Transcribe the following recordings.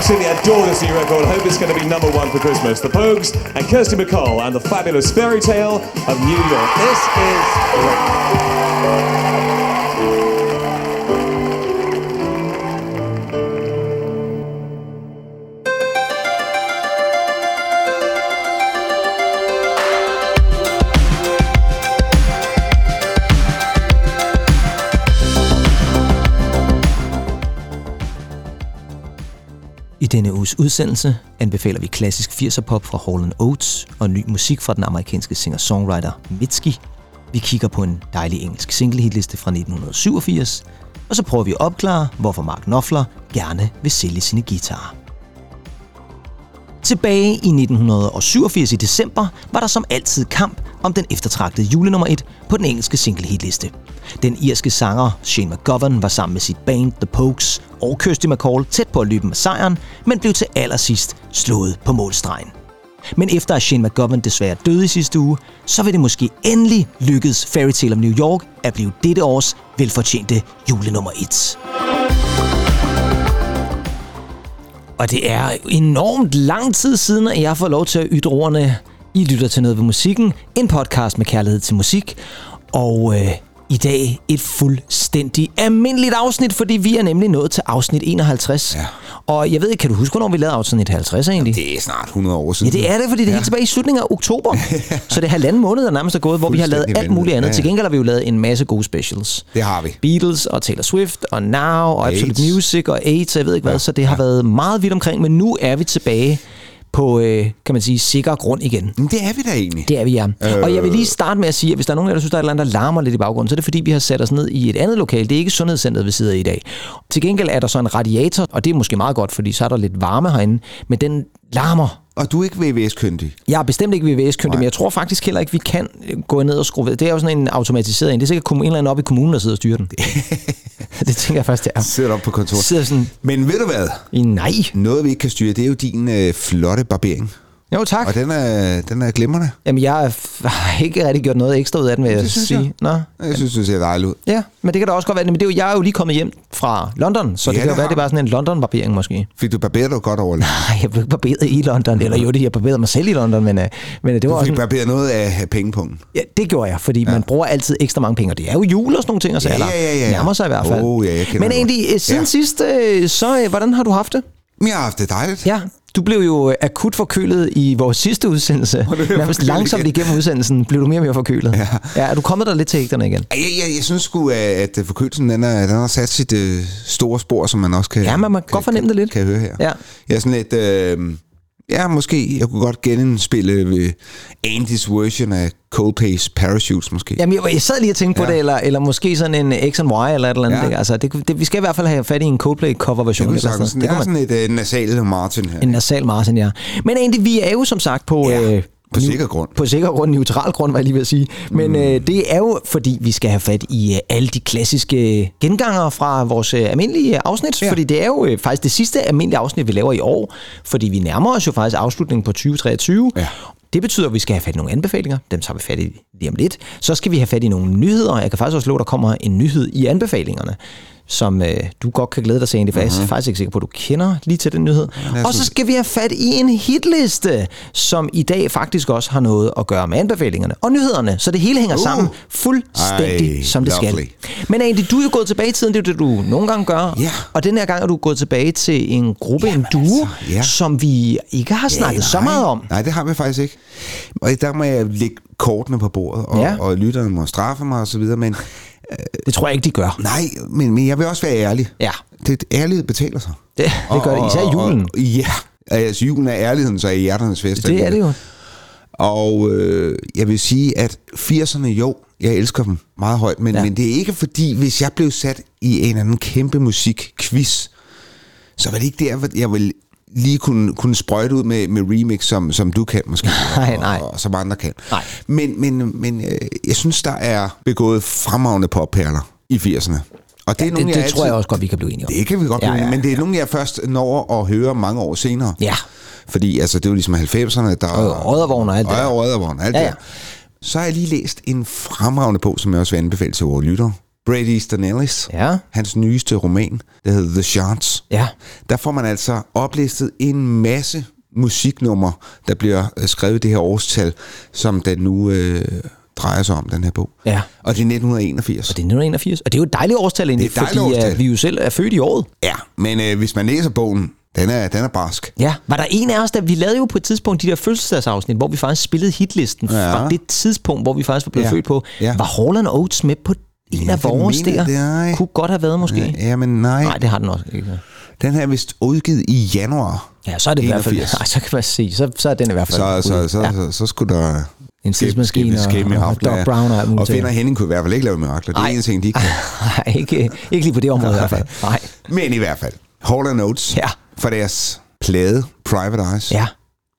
absolutely adore this new record. Hope it's going to be number one for Christmas. The Pogues and Kirsty McCall and the fabulous fairy tale of New York. This is great. Denne uges udsendelse anbefaler vi klassisk 80'er pop fra Hall Oates og ny musik fra den amerikanske singer-songwriter Mitski. Vi kigger på en dejlig engelsk singlehitliste fra 1987, og så prøver vi at opklare, hvorfor Mark Knopfler gerne vil sælge sine guitarer. Tilbage i 1987 i december var der som altid kamp om den eftertragtede julenummer 1 på den engelske singlehitliste. Den irske sanger Shane McGovern var sammen med sit band The Pokes og Kirsty McCall tæt på at løbe med sejren, men blev til allersidst slået på målstregen. Men efter at Shane McGovern desværre døde i sidste uge, så vil det måske endelig lykkedes Fairy Tale of New York at blive dette års velfortjente julenummer 1. Og det er enormt lang tid siden, at jeg får lov til at ytre ordene I lytter til noget ved musikken, en podcast med kærlighed til musik. Og øh, i dag et fuldstændig almindeligt afsnit, fordi vi er nemlig nået til afsnit 51. Ja. Og jeg ved ikke, kan du huske, hvornår vi lavede afsnit 50 egentlig? Det er snart 100 år Ja, siden. det er det, fordi det er helt tilbage i slutningen af oktober. så det er halvanden måned, der nærmest er gået, hvor vi har lavet alt muligt andet. vanvittigt. Til gengæld har vi jo lavet en masse gode specials. Det har vi. Beatles og Taylor Swift og Now og Absolute AIDS. Music og AIDS, jeg ved ikke hvad, så det har været meget vidt omkring, men nu er vi tilbage på, øh, kan man sige, sikker grund igen. Men det er vi da egentlig. Det er vi, ja. Øh... Og jeg vil lige starte med at sige, at hvis der er nogen af jer, der synes, der er et eller andet, der larmer lidt i baggrunden, så er det fordi, vi har sat os ned i et andet lokal. Det er ikke Sundhedscenteret, vi sidder i i dag. Til gengæld er der så en radiator, og det er måske meget godt, fordi så er der lidt varme herinde, men den larmer Og du er ikke VVS-kyndig. jeg er bestemt ikke VVS-kyndig, men jeg tror faktisk heller ikke, vi kan øh, gå ned og skrue ved. Det er jo sådan en automatiseret en. Det er sikkert en eller anden op i kommunen, der sidder og styrer den. det tænker jeg faktisk, det er. Sidder op på kontoret. Sidder sådan Men ved du hvad? nej. Noget vi ikke kan styre, det er jo din øh, flotte barbering. Jo, tak. Og den er, den er glimrende. Jamen, jeg har ikke rigtig gjort noget ekstra ud af den, vil jeg Det synes sige. jeg. Nå. Jeg synes, du ser dejlig ud. Ja, men det kan da også godt være. Men det er jo, jeg er jo lige kommet hjem fra London, så det Ja, kan jo det være, det er bare sådan en London-barbering måske. Fik du barberet dig godt over? Nej, jeg blev ikke barberet i London. Eller jo, det jeg barberede mig selv i London, men, øh, men det var Du også fik en, barberet noget af pengepunkten. Ja, det gjorde jeg, fordi ja. man bruger altid ekstra mange penge, og det er jo jul og sådan nogle ting, og så Ja, ja, ja, ja. nærmer sig i hvert fald. Oh, ja, jeg Men det egentlig, øh, siden Ja. sidst, øh, så øh, hvordan har du haft det? Jeg har haft det dejligt. Ja, du blev jo øh, akut forkølet i vores sidste udsendelse. Nærmest langsomt igen. igennem udsendelsen blev du mere og mere forkølet. Ja. ja er du kommet der lidt til ægterne igen? Jeg, jeg, jeg synes sgu, at, at forkølelsen den er, den har sat sit øh, store spor, som man også kan, Ja, man må godt fornemme det lidt. kan høre her. Ja. Jeg er sådan lidt... Øh, ja, måske. Jeg kunne godt genindspille øh, Andys version af Coldplay's Parachutes, måske. Jamen, jeg, jeg sad lige og tænkte på Ja. det, eller, eller måske sådan en X and Y eller et eller andet. Ja. Altså, det, det, vi skal i hvert fald have fat i en Coldplay cover det eller sagtens. sådan Det noget. er man, sådan et øh, nasal Martin her. en nasal Martin, ja. Men egentlig, vi er jo som sagt på... Ja, øh, på sikker grund. På sikker grund, neutral grund, var jeg lige ved at sige. Men mm. øh, det er jo, fordi vi skal have fat i øh, alle de klassiske genganger fra vores øh, almindelige afsnit. Ja. Fordi det er jo øh, faktisk det sidste almindelige afsnit, vi laver i år. Fordi vi nærmer os jo faktisk afslutningen på 2023. Ja. Det betyder, at vi skal have fat i nogle anbefalinger. Dem tager vi fat i lige om lidt. Så skal vi have fat i nogle nyheder. Jeg kan faktisk også love, at der kommer en nyhed i anbefalingerne som øh, du godt kan glæde dig til egentlig, for jeg er faktisk ikke sikker på, at du kender lige til den nyhed. Og så skal vi have fat i en hitliste, som i dag faktisk også har noget at gøre med anbefalingerne og nyhederne, så det hele hænger Uh. sammen fuldstændig, Ej, som det lovely. skal. Men Andy, du er jo gået tilbage i tiden, det er det, du nogle gange gør. Ja. Og den her gang er du gået tilbage til en gruppe, en duo, altså, ja. som vi ikke har snakket så nej. meget om. Nej, det har vi faktisk ikke. Og der må jeg lægge kortene på bordet, og, ja. og lytterne må straffe mig osv., men Det tror jeg ikke, de gør. nej, men, men jeg vil også være ærlig. Ja, Det ærlighed betaler sig. det, det gør det, især i julen. Og, og, ja, altså julen er ærligheden, så er hjerternes fest. Det er det jo. Og øh, jeg vil sige, at 80'erne, jo, jeg elsker dem meget højt, men, Ja. men det er ikke fordi, hvis jeg blev sat i en eller anden kæmpe musikquiz, så var det ikke der, jeg vil lige kunne, kunne sprøjte ud med, med remix, som, som du kan måske, Nej, og, nej. og som andre kan. Nej. Men, men, men øh, jeg synes, der er begået fremragende popperler i 80'erne. Og det, er Det, nogle, det jeg tror jeg altid- også godt, vi kan blive enige om. Det kan vi godt Ja, ja, ja, ja, men det er ja. nogle, jeg først når at høre mange år senere. Ja. Fordi altså, det er jo ligesom 90'erne, der... Og Oddervogn og alt det der. Og Oddervogn og alt Ja, ja, ja. ja. Så har jeg lige læst en fremragende bog, som jeg også vil anbefale til vores lyttere. Brady Easton Ellis, Ja. hans nyeste roman, der hedder The Shards. Ja. Der får man altså oplistet en masse musiknumre, der bliver øh, skrevet i det her årstal, som den nu øh, drejer sig om, den her bog. Ja. Og det er 1981. Og det er 1981. Og det er jo et dejligt årstal egentlig, Det er fordi årstal. øh, vi jo selv er født i året. Ja, men øh, hvis man læser bogen, den er, den er barsk. Ja, var der en af os, der vi lavede jo på et tidspunkt de der fødselsdagsafsnit, hvor vi faktisk spillede hitlisten Ja. ja. fra det tidspunkt, hvor vi faktisk var blevet Ja. født på. Ja. Var Hall Oates med på en Ja, af vores mener der? det er- Kunne godt have været måske. Ja, men nej. Nej, det har den også ikke. Den her er vist udgivet i januar. Ja, så er det i hvert fald... 81. Nej, så kan man se. Så, så er den i hvert fald... Så, så, så, ja. så, så skulle der... En tidsmaskine og- ske og mirakler, Doc. Brown og Og til. Finder Henning kunne i hvert fald ikke lave mirakler. Det er en ting, de kan. Nej, ikke, ikke lige på det område i hvert fald. Nej. Men i hvert fald, Hall Notes Ja. for deres plade Private Eyes, Ja.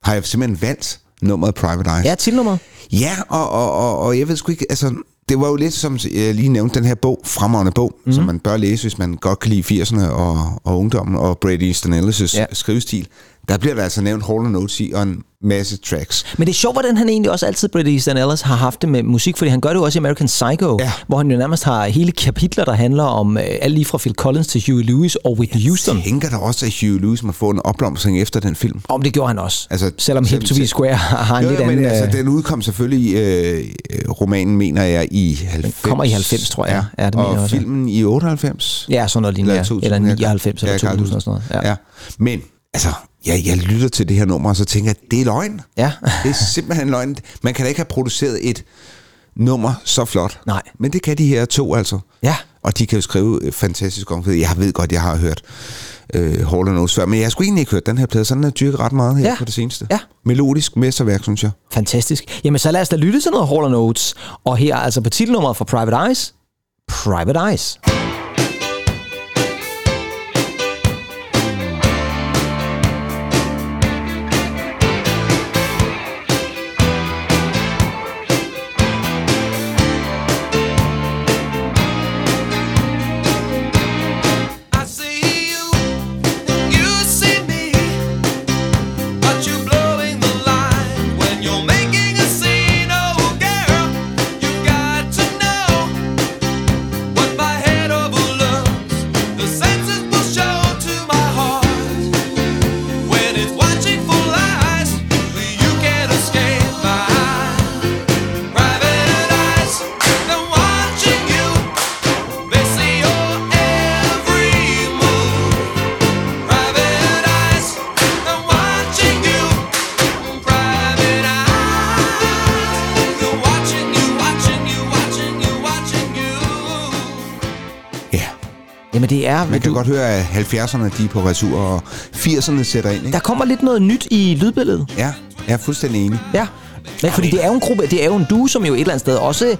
har jeg simpelthen valgt nummeret Private Eyes. Ja, titelnummeret. Ja, og, og, og, og jeg ved sgu ikke, altså, det var jo lidt som jeg lige nævnte, den her bog, fremragende bog, Mhm. mm. som man bør læse, hvis man godt kan lide 80'erne og, og ungdommen, og Brady Easton Ellis' ja. skrivestil. Der bliver der altså nævnt Hall Notes i, og en masse tracks. Men det er sjovt, hvordan han egentlig også altid, Brady Easton Ellis, har haft det med musik, fordi han gør det jo også i American Psycho, Ja. hvor han jo nærmest har hele kapitler, der handler om øh, alt lige fra Phil Collins til Huey Lewis og Whitney Houston. Jeg tænker der også, at Hugh Lewis må få en opblomstring efter den film. Om det gjorde han også. Altså, Selvom Hip to be Square har en Jo, lidt men anden... altså, øh, den udkom selvfølgelig, øh, øh, romanen mener jeg, i 90. kommer i 90, tror jeg. Ja, det mener og også, ja. filmen i 98. Ja, sådan noget lignende, ja. 2000, Eller ja. 99 eller Ja, 2000 og sådan noget. Ja. Ja. Men, altså, jeg, jeg lytter til det her nummer, og så tænker jeg, det er løgn. Ja. det er simpelthen løgn. Man kan da ikke have produceret et nummer så flot. Nej. Men det kan de her to altså. Ja. Og de kan jo skrive øh, fantastisk om det. Jeg ved godt, jeg har hørt øh, Hall Notes før, men jeg har sgu egentlig ikke hørt den her plade, så den har dyrket ret meget her Ja. på det seneste. Ja. Melodisk mesterværk, synes jeg. Fantastisk. Jamen, så lad os da lytte til noget Hall Notes. Og her altså på titelnummeret for Private Eyes. Private Eyes. I det er... Kan godt høre, at 70'erne de er på retur, og 80'erne sætter ind. Ikke? Der kommer lidt noget nyt i lydbilledet. Ja, jeg er fuldstændig enig. Ja. Men fordi det er jo en gruppe, det er jo en duo, som jo et eller andet sted også...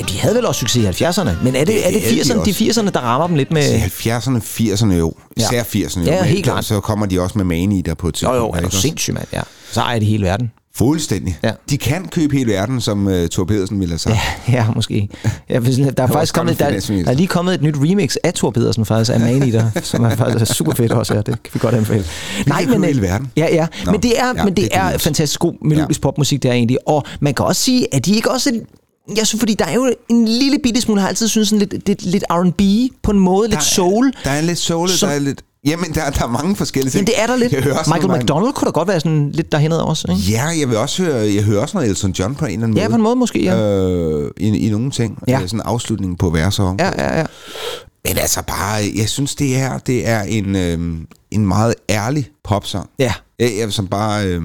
Ja, de havde vel også succes i 70'erne, men er det, er det havde de 80'erne, de, også. 80'erne, der rammer dem lidt med... I 70'erne, 80'erne jo. Især 80'erne jo. Ja, helt klart. Så kommer de også med Mani der på et Jo, tidspunkt. jo, er du sindssyg, mand, ja. Så ejer de hele verden. Fuldstændig. Ja. De kan købe hele verden, som uh, Thor Pedersen ville have sagt. Ja, ja måske. Ja, der er faktisk kommet, der, der er lige kommet et nyt remix af Thor Pedersen faktisk, af Maneater, som er faktisk er super fedt også, ja. Det kan vi godt anbefale. købe øh, hele verden. Ja, ja. Nå, men det er, ja, men det det er også. fantastisk god melodisk popmusik, det er egentlig. Og man kan også sige, at de ikke også... Jeg synes, fordi der er jo en lille bitte smule, har altid synes sådan lidt, lidt, lidt R&B på en måde, lidt soul. Der er lidt soul, Som- der er lidt... Jamen, der, der er mange forskellige ting. Men det er der lidt. Jeg hører Michael McDonald kunne da godt være sådan lidt derhen også, ikke? Ja, jeg vil også høre, jeg hører også noget Elton John på en eller anden Ja, måde. på en måde måske, ja. Øh, i, I nogle ting. Ja. Ja. Sådan en afslutning på verser. Ja, ja, ja. Men altså bare, jeg synes, det her, det er en, øh, en meget ærlig popsang. Ja. Jeg, jeg, som bare øh,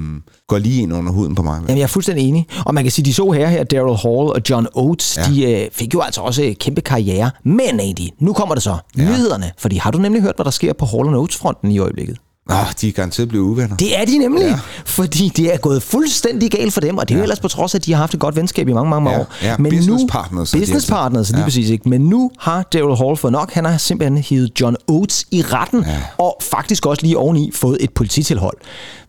går lige ind under huden på mig. Jamen, jeg er fuldstændig enig. Og man kan sige, de så her, her Daryl Hall og John Oates, ja. Ja. de øh, fik jo altså også øh, kæmpe karriere. Men, Andy, nu kommer det så. Ja. Nyhederne. Fordi har du nemlig hørt, hvad der sker på Hall Oates-fronten i øjeblikket? Nå, de er garanteret blevet uvenner. Det er de nemlig, ja. Fordi det er gået fuldstændig galt for dem, og det er jo Ja. ellers på trods af, at de har haft et godt venskab i mange, mange, mange Ja, år. ja, Men business nu, partners, Business partners, lige Ja. præcis. Ikke? Men nu har Daryl Hall fået nok. Han har simpelthen hivet John Oates i retten, ja. og faktisk også lige oveni fået et polititilhold.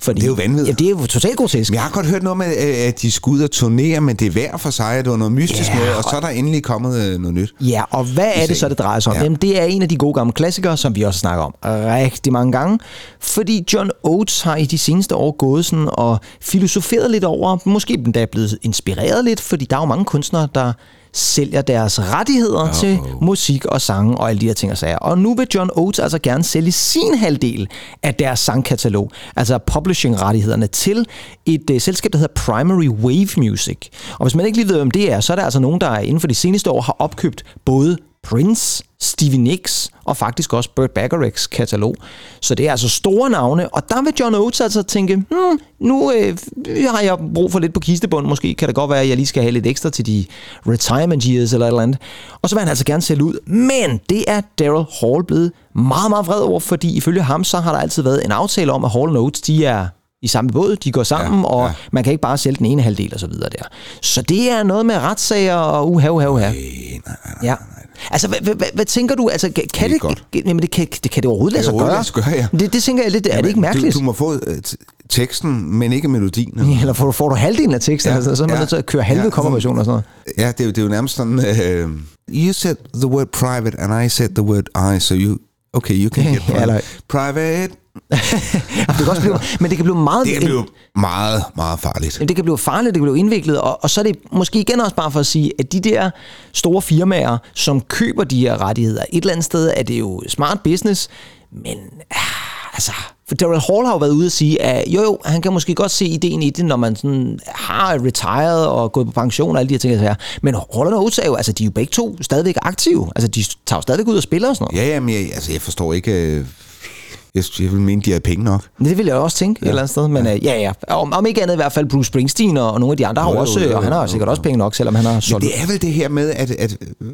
Fordi, Det er jo vanvittigt. Ja, det er jo totalt grotesk. Men jeg har godt hørt noget med, øh, at de skulle ud og turnere, men det er hver for sig, at det var noget mystisk Ja, noget, og så er der endelig kommet øh, noget nyt. Ja, og hvad er det så, det drejer sig om? Ja. Ja. Jamen, det er en af de gode gamle klassikere, som vi også snakker om rigtig mange gange. Fordi John Oates har i de seneste år gået sådan og filosoferet lidt over, måske endda blevet inspireret lidt, fordi der er jo mange kunstnere, der sælger deres rettigheder Uh-oh. til musik og sange og alle de her ting og sager. Og nu vil John Oates altså gerne sælge sin halvdel af deres sangkatalog, altså publishing-rettighederne, til et uh, selskab, der hedder Primary Wave Music. Og hvis man ikke lige ved, hvem det er, så er der altså nogen, der inden for de seneste år har opkøbt både Prince, Stevie Nicks og faktisk også Burt Bacharachs katalog. Så det er altså store navne, og der vil John Oates altså tænke, hmm, nu øh, har jeg brug for lidt på kistebund, måske kan det godt være, at jeg lige skal have lidt ekstra til de retirement years eller et eller andet. Og så vil han altså gerne sælge ud, men det er Daryl Hall blevet meget, meget vred over, fordi ifølge ham, så har der altid været en aftale om, at Hall Oates, de er i samme båd, de går sammen, ja, og ja. man kan ikke bare sælge den ene halvdel og så videre der. Så det er noget med retssager og uha, uha, uha. Ja. Altså, hvad, hvad, hvad, hvad tænker du? Altså, kan det, det, godt. jamen, det, kan, det, kan det overhovedet lade sig gøre? lade sig gøre, ja. Det, det tænker jeg lidt, er det ikke mærkeligt? Du, du må få uh, teksten, men ikke melodien. Eller, Eller får du, får du halvdelen af teksten, ja, altså, så er man ja, nødt til at køre halve ja, coverversion og sådan noget. Ja, det, er jo- det er jo nærmest sådan, uh, you said the word private, and I said the word I, so you, okay, you can get Ja, private. eller- private. Det kan også blive, men det kan blive meget... Det er jo meget, meget farligt. Det kan blive farligt, det kan blive indviklet, og, og så er det måske igen også bare for at sige, at de der store firmaer, som køber de her rettigheder, et eller andet sted er det jo smart business, men ah, altså, for Daryl Hall har jo været ude at sige, at jo jo, han kan måske godt se ideen i det, når man sådan har retired og gået på pension og alle de her ting. her. Men Hall og Oates er jo, altså de er jo begge to stadigvæk aktive. Altså de tager jo stadigvæk ud og spiller og sådan noget. Ja, ja, men jeg, altså, jeg forstår ikke... øh, Jeg, jeg vil mene, de har penge nok. Det vil jeg også tænke ja. et eller andet sted, men ja, ja, ja. Om, om ikke andet i hvert fald Bruce Springsteen og, og nogle af de andre har Jo, jo jo, også, jo, jo, og han har jo, sikkert jo. også penge nok, selvom han har Men solgt. det er vel det her med, at, at øh,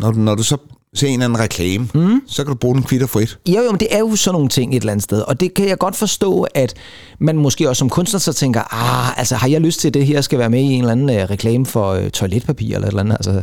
når, når du så ser en eller anden reklame, mm. så kan du bruge den kvitter frit. Jo, jo, men det er jo sådan nogle ting et eller andet sted, og det kan jeg godt forstå, at man måske også som kunstner så tænker, ah, altså har jeg lyst til, at det her skal være med i en eller anden uh, reklame for uh, toiletpapir eller et eller andet, altså,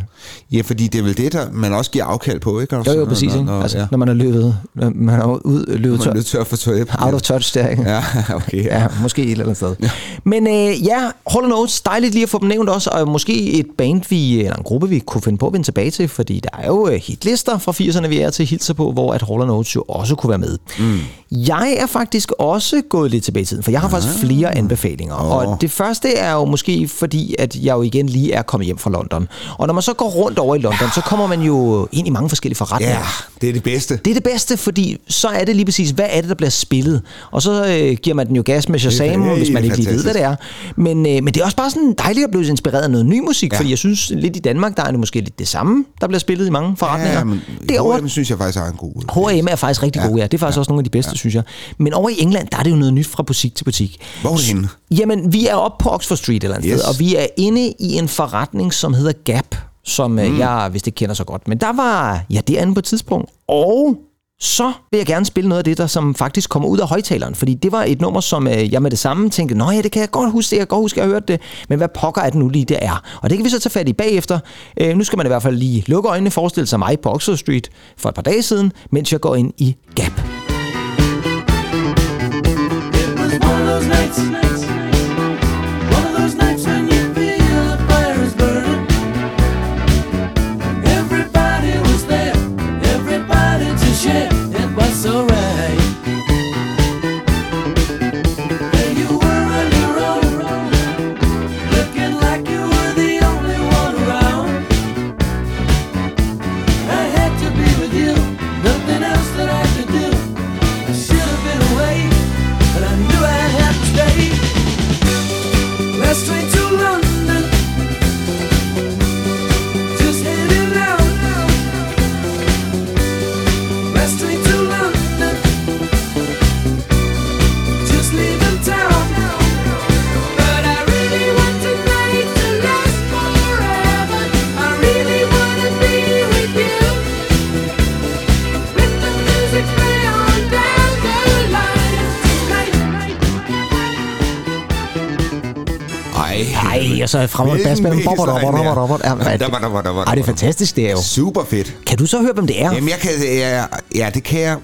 Ja, fordi det er vel det, der man også giver afkald på, ikke? jo, jo, præcis, når, ikke? når, altså, ja. når man er løbet, når man er ud, løbet Man tør, er nødt til at få toiletpapir. out of touch der, ikke? Ja, okay. Ja. Ja, måske et eller andet sted. Ja. Men øh, ja, Hall Notes, dejligt lige at få dem nævnt også, og måske et band, vi, eller en gruppe, vi kunne finde på at vende tilbage til, fordi der er jo øh, hitlister fra 80'erne, vi er til hilser på, hvor at Hall Notes jo også kunne være med. Mm. Jeg er faktisk også gået lidt tilbage i tiden, for jeg har faktisk flere anbefalinger. Åh. Og det første er jo måske fordi, at jeg jo igen lige er kommet hjem fra London. Og når man så går rundt over i London, så kommer man jo ind i mange forskellige forretninger. ja, det er det bedste. Det er det bedste, fordi så er det lige præcis, hvad er det, der bliver spillet? Og så øh, giver man den jo gas med Shazam, hvis man ikke lige ved, hvad det er. Men, øh, men det er også bare sådan dejligt at blive inspireret af noget ny musik. Ja. fordi jeg synes lidt i Danmark, der er det måske lidt det samme, der bliver spillet i mange forretninger. Ja, men Derovre, H&M synes jeg faktisk er en god. H&M er faktisk rigtig ja. gode, ja. Det er faktisk ja. også nogle af de bedste, ja. synes jeg. Men over i England, der er det jo noget nyt fra butik til butik. Hvor er det henne? Jamen, vi er oppe på Oxford Street et eller andet Yes. sted, og vi er inde i en forretning, som hedder Gap, som mm. jeg vist ikke kender så godt. Men der var, ja, det andet på et tidspunkt. Og så vil jeg gerne spille noget af det, der som faktisk kommer ud af højtaleren. Fordi det var et nummer, som øh, jeg med det samme tænkte, nå ja, det kan jeg godt huske, det, jeg kan godt huske, jeg har hørt det. Men hvad pokker er det nu lige, det er? Og det kan vi så tage fat i bagefter. Øh, nu skal man i hvert fald lige lukke øjnene, forestille sig mig på Oxford Street for et par dage siden, mens jeg går ind i Gap. It was one of those nights, one sang Robert, der. Robert. Ja, det er fantastisk, det er jo. Super fedt. Kan du så høre, hvem det er? Jamen, jeg kan... Ja, ja, det kan jeg.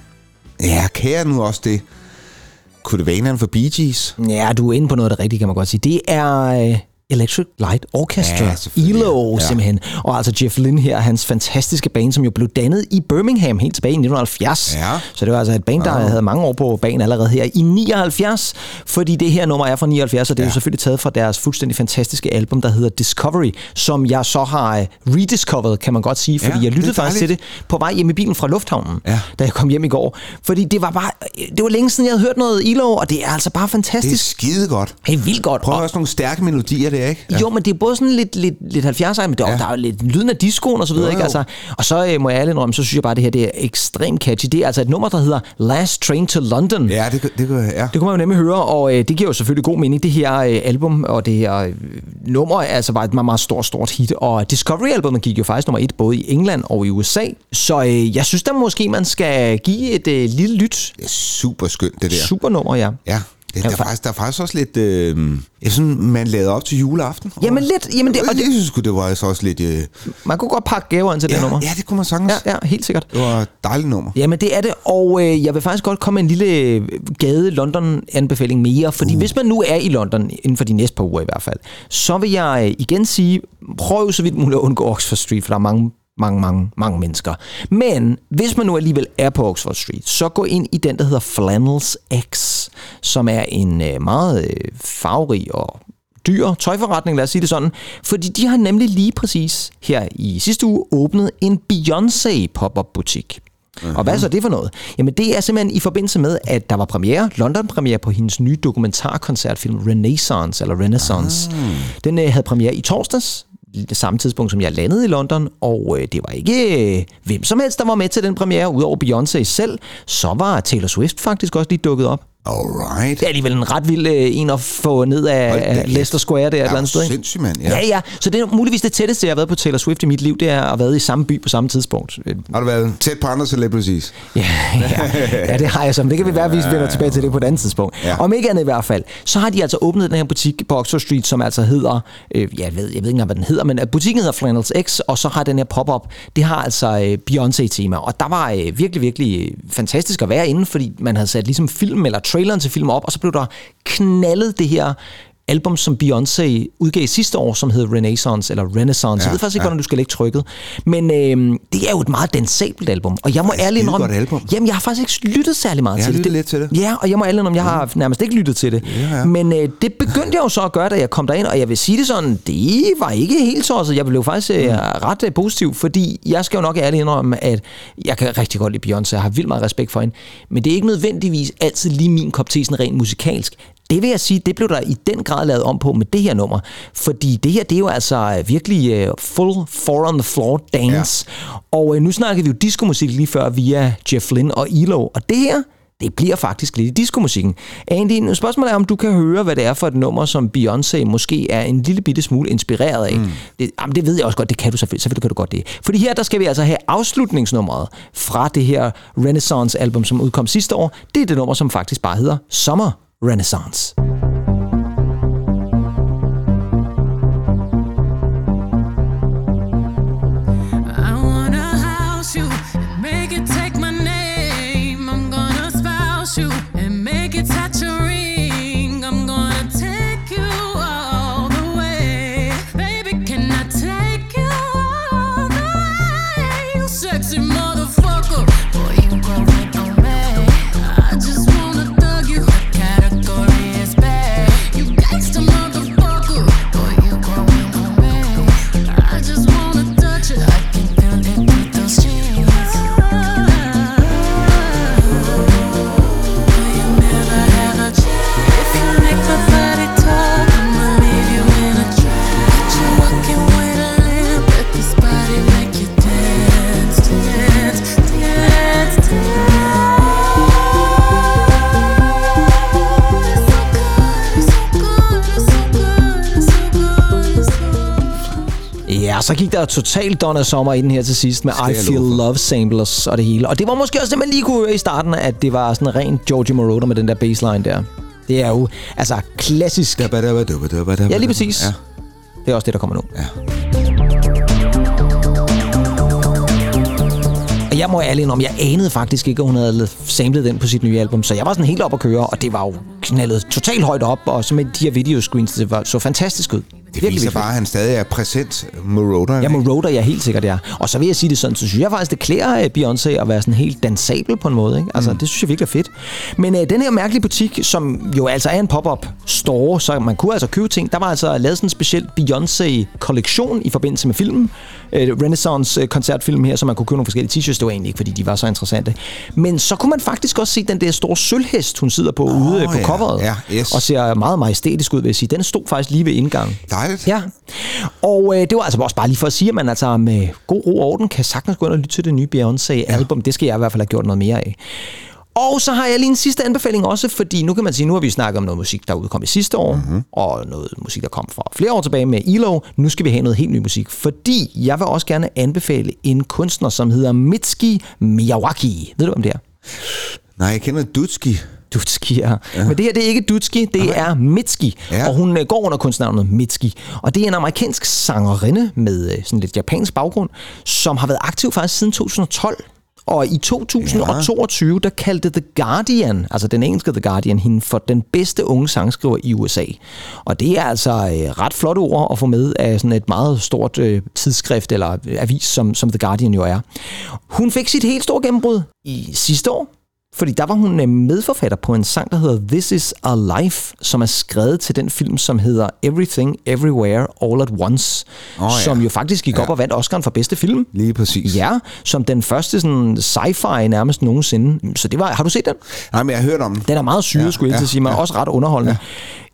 Ja, kan jeg nu også det? Kunne det være en for Bee Gees? Ja, du er inde på noget af det rigtige, kan man godt sige. Det er øh, Electric Light Orchestra. Ja. ELO Ja. simpelthen. Og altså Jeff Lynne her, hans fantastiske band, som jo blev dannet i Birmingham helt tilbage i 1970. Ja. Så det var altså et band, der havde mange år på banen allerede her i 79. Fordi det her nummer er fra 79, og det er jo selvfølgelig taget fra deres fuldstændig fantastiske album, der hedder Discovery, som jeg så har øh, rediscovered, kan man godt sige, fordi Ja, jeg lyttede er faktisk til det på vej hjem i bilen fra lufthavnen, Ja. da jeg kom hjem i går. Fordi det var bare, det var længe siden, jeg havde hørt noget ELO, og det er altså bare Det er fantastisk. skide godt. Helt vildt godt. Prøv Og- også nogle stærke melodier der, ikke? jo, men det er både sådan lidt, lidt, lidt 70'er, men der, ja. Ja. der er jo lidt lyden af discoen og så videre, Jo, ikke? Altså, og så øh, må jeg ærligt indrømme, så synes jeg bare, at det her det er ekstremt catchy. Det er altså et nummer, der hedder Last Train to London. Ja, det, det, det, ja. Det kunne man jo nemlig høre, og øh, det giver jo selvfølgelig god mening. Det her øh, album og det her øh, nummer er altså bare et meget, meget stort, stort hit. Og Discovery-albumet gik jo faktisk nummer et både i England og i USA. Så øh, jeg synes da måske, man skal give et øh, lille lyt. det er super skønt, det der. Super nummer, ja. Ja, det, der, Ja, er fa- faktisk, der er faktisk også lidt... Øh, ja, sådan, man lavede op til juleaften. Jamen lidt, jamen det, og det, jeg synes det var altså også lidt... Øh, man kunne godt pakke gaver ind til det ja, nummer. ja, det kunne man sagtens. Ja, ja, helt sikkert. Det var et dejligt nummer. Jamen det er det, og øh, jeg vil faktisk godt komme med en lille øh, gade London-anbefaling mere, fordi uh. hvis man nu er i London, inden for de næste par uger i hvert fald, så vil jeg øh, igen sige, prøv så vidt muligt at undgå Oxford Street, for der er mange mange, mange, mange mennesker. Men hvis man nu alligevel er på Oxford Street, så gå ind i den, der hedder Flannels X, som er en øh, meget øh, farverig og dyr tøjforretning, lad os sige det sådan. Fordi de har nemlig lige præcis her i sidste uge åbnet en Beyoncé pop-up butik. Og hvad er så det for noget? Jamen det er simpelthen i forbindelse med, at der var premiere, London-premiere på hendes nye dokumentarkoncertfilm Renaissance, eller Renaissance. Den øh, havde premiere i torsdags, samme tidspunkt, som jeg landede i London, og øh, det var ikke øh, hvem som helst, der var med til den premiere, udover Beyoncé selv. Så var Taylor Swift faktisk også lige dukket op. Alright. Det er alligevel en ret vild øh, en at få ned af, af. Leicester Square der et eller andet sted. ikke? mand. Ja. Ja. ja, ja. Så det er muligvis det tætteste, jeg har været på Taylor Swift i mit liv, det er at have været i samme by på samme tidspunkt. Øh, Har du været tæt på andre celebrities? Ja, ja, ja, det har jeg. Men det kan vi være, at vi vender tilbage til det på et andet tidspunkt. Ja. Ja. Om ikke andet i hvert fald, så har de altså åbnet den her butik på Oxford Street, som altså hedder, øh, jeg, ved, jeg ved ikke engang, hvad den hedder, men øh, butikken hedder Flannels X, og så har den her pop-up, det har altså øh, Beyoncé-tema. Og der var øh, virkelig, virkelig øh, fantastisk at være inde, fordi man havde sat ligesom film eller traileren til filmen op, og så blev der knaldet det her album, som Beyoncé udgav sidste år, som hed Renaissance, eller Renaissance. Ja, jeg ved faktisk ikke, ja. hvordan du skal lægge trykket. Men øh, det er jo et meget dansabelt album. Og jeg må Det er et ærligt indrømme... album. Jamen, jeg har faktisk ikke lyttet særlig meget Jeg til det. lyttet lidt til det. Ja, og jeg må ærligt indrømme, jeg har nærmest ikke lyttet til det. Ja, ja. Men øh, det begyndte jeg jo så at gøre, da jeg kom derind, og jeg vil sige det sådan, det var ikke helt tosset. Jeg blev faktisk øh, Mm. ret øh, positiv, fordi jeg skal jo nok ærligt indrømme, at jeg kan rigtig godt lide Beyoncé, jeg har vildt meget respekt for hende, men det er ikke nødvendigvis altid lige min kop te sådan rent musikalsk. Det vil jeg sige, det blev der i den grad lavet om på med det her nummer. Fordi det her, det er jo altså øh, virkelig øh, full four on the floor dance. Ja. Og øh, nu snakkede vi jo diskomusik lige før via Jeff Lynne og ELO. Og det her, det bliver faktisk lidt i diskomusikken. Andy, spørgsmålet er, om du kan høre, hvad det er for et nummer, som Beyoncé måske er en lille bitte smule inspireret af. Mm. Det, jamen, det ved jeg også godt, det kan du selvfølgelig, selvfølgelig kan du godt det. Fordi her, der skal vi altså have afslutningsnummeret fra det her Renaissance-album, som udkom sidste år. Det er det nummer, som faktisk bare hedder Summer Renaissance. Så gik der totalt Donna Sommer i den her til sidst med I Feel love Samplers og det hele. Og det var måske også det, man lige kunne høre i starten, at det var sådan rent Georgie Moroder med den der bassline der. Det er jo altså klassisk. Ja, lige præcis. Ja. Det er også det, der kommer nu. Ja. Og jeg må ærligt om, jeg anede faktisk ikke, at hun havde samlet den på sit nye album, så jeg var sådan helt op at køre, og det var jo knaldet totalt højt op, og så med de her videoscreens, det var, så fantastisk ud. Det Virkelig, viser bare, at han stadig er præsent. Moroder. Ja, Moroder, ja, helt sikkert, ja. Og så vil jeg sige det sådan, så synes jeg faktisk, det klæder øh, Beyoncé at være sådan helt dansabel på en måde. Ikke? Altså, mm. det synes jeg virkelig er fedt. Men øh, den her mærkelige butik, som jo altså er en pop-up store, så man kunne altså købe ting. Der var altså lavet sådan en speciel Beyoncé-kollektion i forbindelse med filmen. Øh, Renaissance-koncertfilm her, så man kunne købe nogle forskellige t-shirts. Det var egentlig ikke, fordi de var så interessante. Men så kunne man faktisk også se den der store sølvhest, hun sidder på oh, ude øh, på ja. coveret. Ja, yes. Og ser meget majestætisk ud, vil jeg sige. Den stod faktisk lige ved indgangen. Dejligt. Ja, og øh, det var altså også bare lige for at sige, at man altså med god ro og orden kan sagtens gå ind og lytte til det nye Beyoncé-album. Det skal jeg i hvert fald have gjort noget mere af. Og så har jeg lige en sidste anbefaling også, fordi nu kan man sige, nu har vi snakket om noget musik, der udkom i sidste år, mm-hmm. og noget musik, der kom fra flere år tilbage med ELO. Nu skal vi have noget helt ny musik, fordi jeg vil også gerne anbefale en kunstner, som hedder Mitski Miyawaki. Ved du, om det er? Nej, jeg kender Dutski. Dutski, ja. ja. Men det her, det er ikke Dutski, det Nej. er Mitski. Ja. Og hun øh, går under kunstnavnet Mitski. Og det er en amerikansk sangerinde med øh, sådan lidt japansk baggrund, som har været aktiv faktisk siden 2012. Og i 2022, der kaldte The Guardian, altså den engelske The Guardian, hende for den bedste unge sangskriver i USA. Og det er altså øh, ret flotte ord at få med af sådan et meget stort øh, tidsskrift eller avis, som, som The Guardian jo er. Hun fik sit helt store gennembrud i sidste år, fordi der var hun øh, medforfatter på en sang, der hedder This Is a Life, som er skrevet til den film, som hedder Everything, Everywhere, All at Once, Åh, ja. som jo faktisk gik op og vandt Oscar'en for bedste film. Lige præcis. Ja, som den første sådan sci-fi nærmest nogensinde. Så det var, har du set den? Nej, men jeg har hørt om den. Den er meget syret, ja, skulle jeg ja, ja, sige, men ja. også ret underholdende.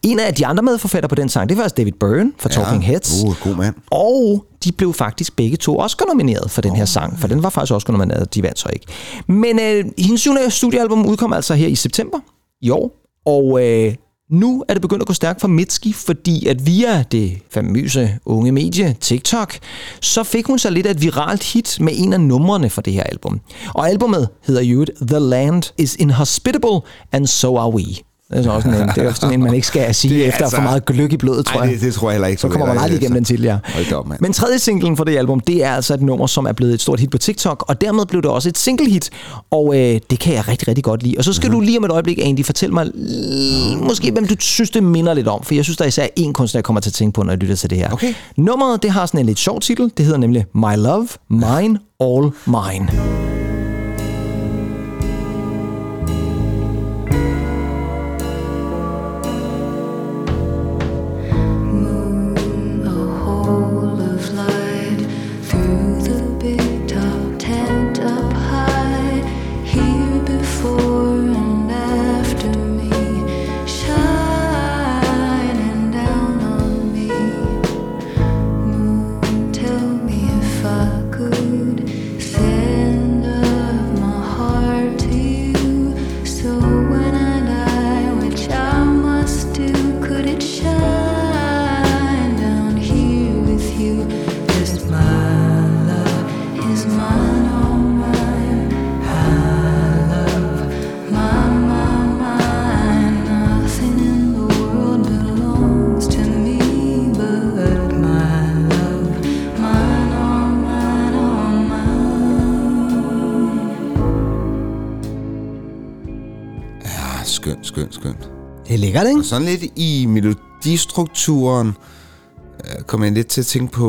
Ja. En af de andre medforfatter på den sang, det var altså David Byrne fra Talking Heads. Uh, god mand. Og de blev faktisk begge to Oscar-nomineret for den her sang, for den var faktisk Oscar-nomineret, de vandt så ikke. Men øh, hendes syvende studiealbum udkom altså her i september i år, og øh, nu er det begyndt at gå stærkt for Mitski, fordi at via det famøse unge medie TikTok, så fik hun så lidt af et viralt hit med en af numrene for det her album. Og albumet hedder jo The Land is Inhospitable, and so are we. Det er så også en, det er sådan en, man ikke skal sige Det er efter altså, altså- for meget gløk i blodet, tror Ej, jeg. det, det tror jeg heller ikke. Så kommer man aldrig igennem den til, ja. Hold op. Men tredje singlen for det album, det er altså et nummer, som er blevet et stort hit på TikTok, og dermed blev det også et single hit, og øh, det kan jeg rigtig, rigtig godt lide. Og så skal mm-hmm. du lige om et øjeblik, Andy, fortælle mig l- måske, hvem du synes, det minder lidt om, for jeg synes, der er især én kunstner, jeg kommer til at tænke på, når jeg lytter til det her. Okay. Nummeret, det har sådan en lidt sjov titel, det hedder nemlig My Love, Mine, All Mine. Skønt. Det er lækkert, ikke? Sådan lidt i melodistrukturen øh, kom jeg lidt til at tænke på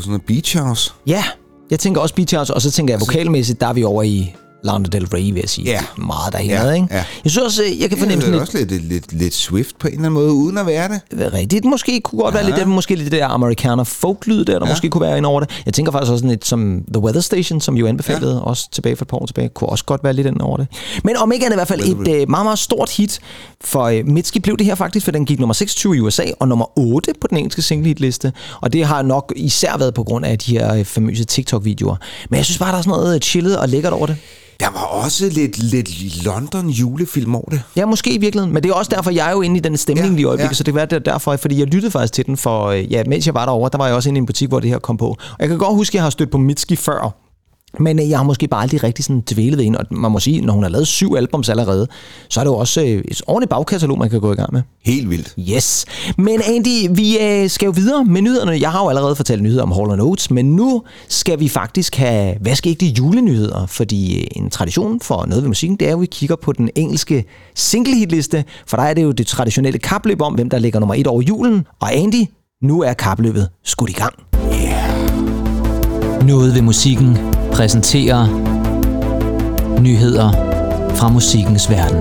sådan noget Beach House. Ja, jeg tænker også Beach House, og så tænker jeg vokalmæssigt, der er vi over i Lana Del Rey, vil jeg sige. Ja. Meget derhen, Ja, ikke? ja. Jeg synes også, jeg kan Det fornemme er sådan også lidt, lidt, lidt, lidt Swift på en eller anden måde, uden at være det. rigtigt. Måske kunne godt være lidt, det, måske lidt det der amerikaner folklyd der, der Ja. måske kunne være ind over det. Jeg tænker faktisk også sådan lidt som The Weather Station, som jo anbefalede ja. også tilbage for et par år tilbage, kunne også godt være lidt ind over det. Men om ikke andet i hvert fald et øh, meget, meget stort hit for øh, Mitski blev det her faktisk, for den gik nummer 26 i USA og nummer 8 på den engelske single hitliste. Og det har nok især været på grund af de her øh, famøse TikTok-videoer. Men jeg synes bare, der er sådan noget øh, chillet og lækkert over det. Der var også lidt, lidt London julefilm over det. Ja, måske i virkeligheden. Men det er også derfor, jeg er jo inde i den stemning Ja, lige i øjeblikket, ja. ja. så det var det derfor, fordi jeg lyttede faktisk til den for, øh, ja, mens jeg var derovre, der var jeg også inde i en butik, hvor det her kom på. Og jeg kan godt huske, at jeg har stødt på Mitski før, men øh, jeg har måske bare aldrig rigtig sådan dvælet ved en, og man må sige, når hun har lavet syv albums allerede, så er det jo også øh, et ordentligt bagkatalog, man kan gå i gang med. Helt vildt. Yes. Men Andy, vi øh, skal jo videre med nyhederne. Jeg har jo allerede fortalt nyheder om Hall Oates, men nu skal vi faktisk have vaskeægte julenyheder, fordi en tradition for noget ved musikken, det er jo, at vi kigger på den engelske single hitliste, for der er det jo det traditionelle kapløb om, hvem der ligger nummer et over julen. Og Andy, Nu er kapløbet skudt i gang. Noget ved musikken præsenterer nyheder fra musikkens verden.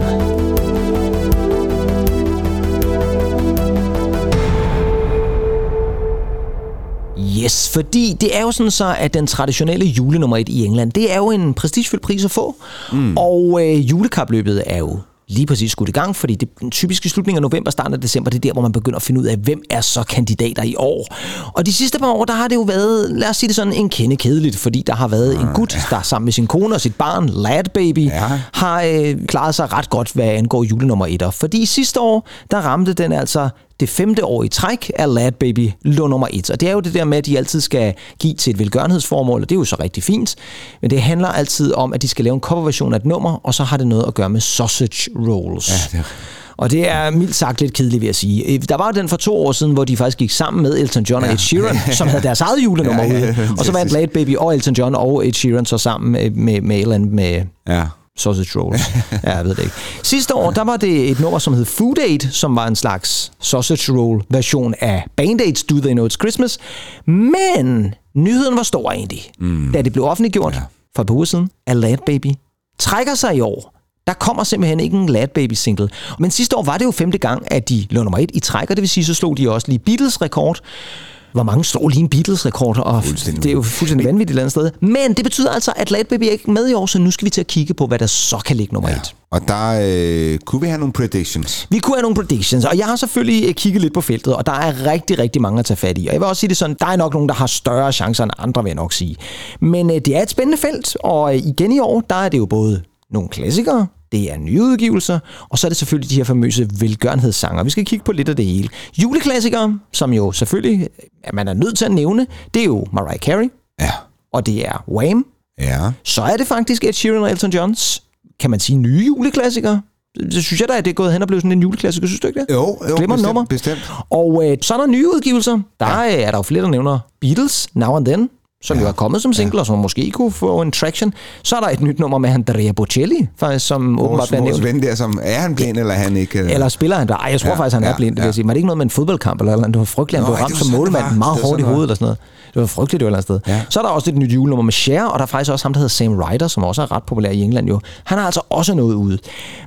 Yes, fordi det er jo sådan så, at den traditionelle julenummer 1 i England, det er jo en prestigefyldt pris at få. Mm. Og øh, julekapløbet er jo lige præcis skudt i gang, fordi det typisk i slutningen af november, starten af december, det er der, hvor man begynder at finde ud af, hvem er så kandidater i år. Og de sidste par år, der har det jo været, lad os sige det sådan, en kende kedeligt, fordi der har været en gut, der sammen med sin kone og sit barn, Lad Baby, Ja. har øh, klaret sig ret godt, hvad angår julenummer 1. Fordi sidste år, der ramte den altså det femte år i træk af Lad Baby lå nummer 1. Og det er jo det der med, at de altid skal give til et velgørenhedsformål, og det er jo så rigtig fint. Men det handler altid om, at de skal lave en coverversion af et nummer, og så har det noget at gøre med sausage rolls. Ja, det er- Og det er mildt sagt lidt kedeligt, vil jeg sige. Øh, Der var jo den for to år siden, hvor de faktisk gik sammen med Elton John og Ed Sheeran, som havde deres eget julenummer Ja, ja, ude. ja, Og så vandt Lad Baby og Elton John og Ed Sheeran så sammen med, med, med, et andet med Ja. Sausage rolls. ja, jeg ved det ikke. Sidste år, der var det et nummer, som hed Food Aid, som var en slags sausage roll version af Band Aids Do They Know It's Christmas. Men nyheden var stor egentlig, mm. da det blev offentliggjort ja. for et par uger siden, at Lad Baby trækker sig i år. Der kommer simpelthen ikke en Lad Baby single. Men sidste år var det jo femte gang, at de lå nummer et i træk, og det vil sige, så slog de også lige Beatles rekord. Hvor mange slår lige en Beatles-rekord, og det er jo fuldstændig vanvittigt et eller andet sted. Men det betyder altså, at Lad Baby er ikke med i år, så nu skal vi til at kigge på, hvad der så kan ligge nummer ja. et. Og der øh, kunne vi have nogle predictions. Vi kunne have nogle predictions, og jeg har selvfølgelig øh, kigget lidt på feltet, og der er rigtig, rigtig mange at tage fat i. Og jeg vil også sige det sådan, der er nok nogen, der har større chancer end andre, vil jeg nok sige. Men øh, det er et spændende felt, og øh, igen i år, der er det jo både nogle klassikere, det er nye udgivelser, og så er det selvfølgelig de her famøse velgørenhedssanger. Vi skal kigge på lidt af det hele. Juleklassikere, som jo selvfølgelig at man er nødt til at nævne, det er jo Mariah Carey, Ja. og det er Wham, Ja. så er det faktisk Ed Sheeran og Elton Johns, kan man sige, nye juleklassikere. Det synes jeg da, at det er gået hen og blevet sådan en juleklassiker, synes du ikke det? Jo, jo Glemmer bestemt, nummer. bestemt. Og øh, så er der nye udgivelser. Der ja. er der jo flere, der nævner Beatles, Now and Then, som ja. jo er kommet som single, ja. og som måske kunne få en traction. Så er der et nyt nummer med Andrea Bocelli, faktisk, som åbenbart Vores, bliver vores nævnt. ven der, som er han blind, eller er han ikke? øh? Eller spiller han der? Ej, jeg tror ja, Ja, faktisk, han er ja, blind, det vil ja. jeg sige. Var det ikke noget med en fodboldkamp eller noget? Det var frygteligt, han blev ramt som målmand var. meget hårdt i hovedet eller sådan noget. Det var frygteligt, det var et eller andet sted. Ja. Så er der også et nyt julenummer med Cher, og der er faktisk også ham, der hedder Sam Ryder, som også er ret populær i England jo. Han har altså også noget ude.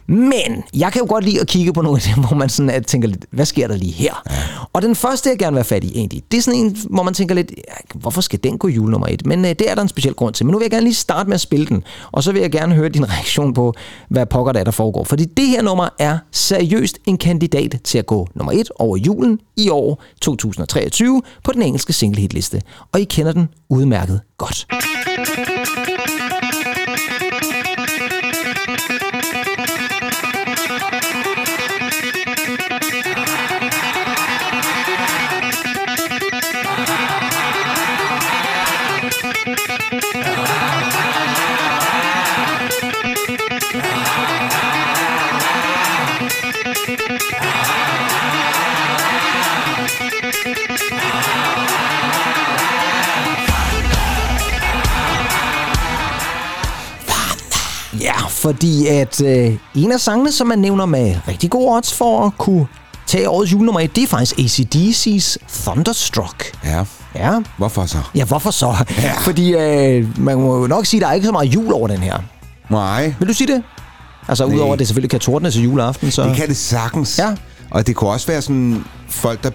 Men jeg kan jo godt lide at kigge på nogle af dem, hvor man sådan at tænker lidt, hvad sker der lige her? Ja. Og den første, jeg gerne vil have fat i egentlig, det er sådan en, hvor man tænker lidt, ja, hvorfor skal den gå julenummer et? Men øh, det er der en speciel grund til. Men nu vil jeg gerne lige starte med at spille den, og så vil jeg gerne høre din reaktion på, hvad pokker der, er, der foregår. Fordi det her nummer er seriøst en kandidat til at gå nummer et over julen i år 2023 på den engelske singlehitliste. Og I kender den udmærket godt. Fordi at øh, en af sangene, som man nævner med rigtig gode odds for at kunne tage årets julenummer et, det er faktisk ACDC's Thunderstruck. Ja. Ja, Hvorfor så? ja hvorfor så? Ja. Fordi øh, man må jo nok sige, at der er ikke så meget jul over den her. Nej, Vil du sige det? Altså Nej. udover at det selvfølgelig kan tordne til juleaften, så... det kan det sagtens. Ja. Og det kunne også være sådan folk, der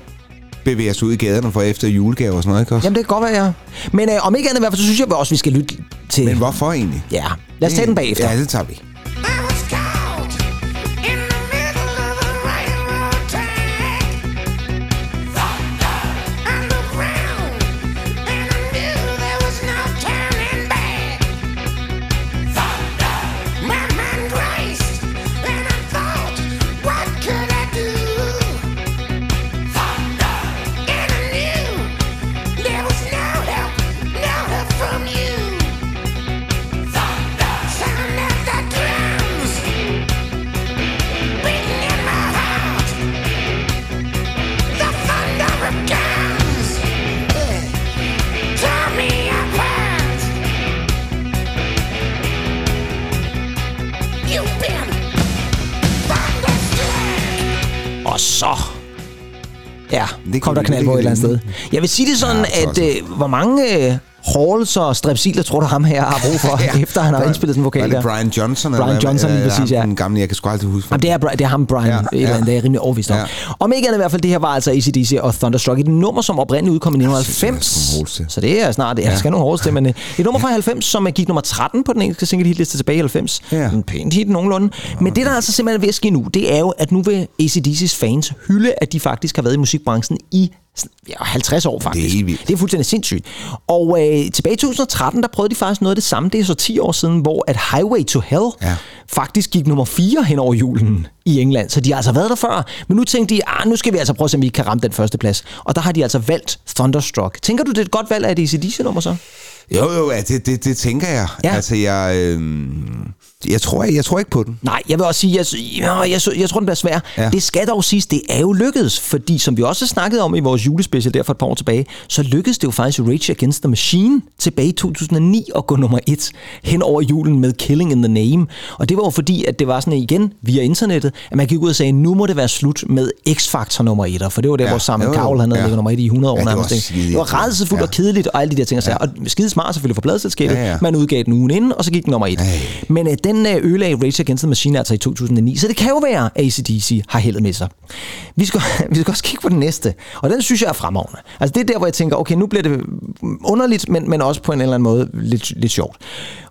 bevæger sig ud i gaderne for efter julegaver og sådan noget, ikke også? Jamen det kan godt være, ja. Men øh, om ikke andet i hvert fald, så synes jeg også, vi skal lytte til... Men hvorfor egentlig? Ja, lad os tage den bagefter. Ja, det tager vi. Det kom der knald på et eller andet sted. Jeg vil sige det sådan, Ja, at øh, hvor mange øh, halls og strepsiler tror du ham her har brug for, ja. efter han har indspillet sådan en vokal Var det der? Brian Johnson? eller Brian hvad? Johnson, lige Eller præcis, ja. Den gamle, jeg kan sgu aldrig huske. Jamen, det er, det er ham, Brian, Ja, ja, et eller andet, ja. det er jeg rimelig overvist om. Ja. Om ikke andet i hvert fald, det her var altså ACDC og Thunderstruck. Et nummer, som oprindeligt udkom i synes, det er sådan 1990. nogle halls til. Så det er snart, ja, der skal nogle hårdt til, men øh, et nummer fra 90, som gik nummer 13 på den engelske single hitliste tilbage i 90. Ja. En pænt hit nogenlunde. Men det, der altså simpelthen er ved at ske nu, det er jo, at nu vil ACDC's fans hylde, at de faktisk har været i musikbranchen i ja, 50 år faktisk. Det er helt vildt. Det er fuldstændig sindssygt. Og øh, tilbage i 2013, der prøvede de faktisk noget af det samme. Det er så 10 år siden, hvor at Highway to Hell Ja. faktisk gik nummer 4 hen over julen i England. Så de har altså været der før. Men nu tænkte de, ah, nu skal vi altså prøve at se, om vi kan ramme den første plads. Og der har de altså valgt Thunderstruck. Tænker du, det er et godt valg af et ACDC-nummer så? Jo, jo, ja, det, det, det tænker jeg. Ja. Altså, jeg, øh, jeg, tror, jeg, jeg tror ikke på den. Nej, jeg vil også sige, jeg, jeg, jeg, jeg tror, den bliver svær. Ja. Det skal dog siges, det er jo lykkedes, fordi som vi også snakkede om i vores julespecial der for et par år tilbage, så lykkedes det jo faktisk Rage Against the Machine tilbage i 2009 at gå nummer et hen over julen med Killing in the Name. Og det var jo fordi, at det var sådan igen via internettet, at man gik ud og sagde, nu må det være slut med X-Factor nummer et, for det var der, Ja. hvor Simon. Cowell han havde Ja. ligget nummer et i 100 år Ja, det var nærmest. skide det var irriterende. rædselsfuldt Ja. og kedeligt og alle de der ting. Ja. Og skide smart selvfølgelig for pladselskabet. Ja, ja. Man udgav den ugen inden, og så gik den nummer et. Ej. Men øh, den øh, ødelagde Rage Against the Machine altså i 2009, så det kan jo være, at ACDC har heldet med sig. Vi skal, vi skal også kigge på den næste, og den synes jeg er fremragende. Altså det er der, hvor jeg tænker, okay, nu bliver det underligt, men, men også på en eller anden måde lidt, lidt sjovt.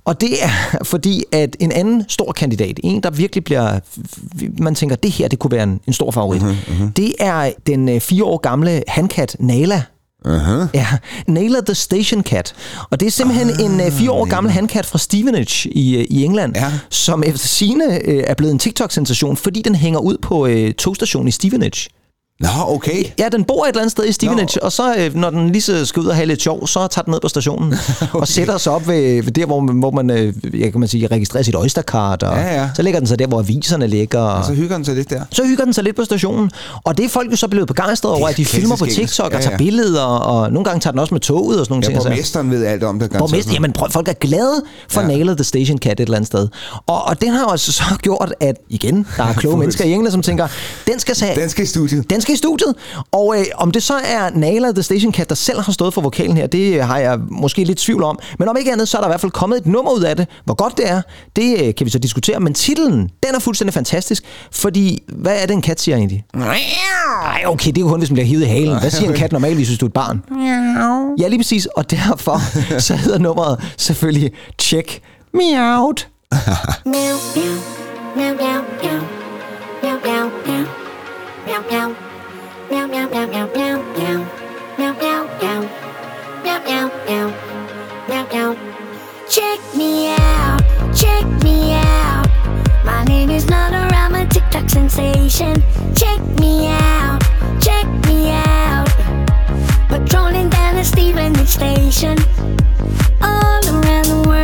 Og det er fordi, at en anden stor kandidat, en der virkelig bliver, man tænker, det her, det kunne være en, en stor favorit, mm-hmm. det er den øh, fire år gamle handkat Nala, Uh-huh. Ja, Naila the Station Cat. Og det er simpelthen ah, en uh, fire år gammel handkat fra Stevenage i, uh, i England, Ja. som efter sine uh, er blevet en TikTok-sensation, fordi den hænger ud på uh, togstationen i Stevenage. Nå, okay. Ja, den bor et eller andet sted i Stevenage, og så øh, når den lige så skal ud og have lidt sjov, så tager den ned på stationen okay. og sætter sig op ved, ved der, hvor man, hvor man, øh, jeg kan man sige, registrerer sit Oystercard, og Ja, ja. så ligger den så der, hvor aviserne ligger. Og, Så hygger den sig lidt der. så hygger den sig lidt på stationen, og det er folk jo så blevet begejstret over, Det er at de filmer på. TikTok og Ja, tager ja. billeder, og nogle gange tager den også med toget og sådan nogle Ja, ting. altså. borgmesteren ved alt om det. Borgmester, jamen prøv, folk er glade for Ja. ja. Nailed the Station Cat et eller andet sted. Og, og den har også så gjort, at igen, der er kloge mennesker i England, som tænker, den skal, sige, Den skal i studiet. den skal i studiet. Og øh, om det så er Naila The Station Cat, der selv har stået for vokalen her, det har jeg måske lidt tvivl om. Men om ikke andet, så er der i hvert fald kommet et nummer ud af det. Hvor godt det er, det øh, kan vi så diskutere. Men titlen, den er fuldstændig fantastisk. Fordi, hvad er det, en kat siger egentlig? Nej, okay, det er jo kun, hvis man bliver hivet i halen. Hvad siger en kat normalt, hvis du er et barn? Ja, lige præcis. Og derfor så hedder nummeret selvfølgelig Check Me Out. Meow, meow, meow, meow, meow, meow, meow, meow, meow, station. All around my name is not a random TikTok sensation. Check me out. Check me out. Patrolling down the Stephenie Station, all around the world,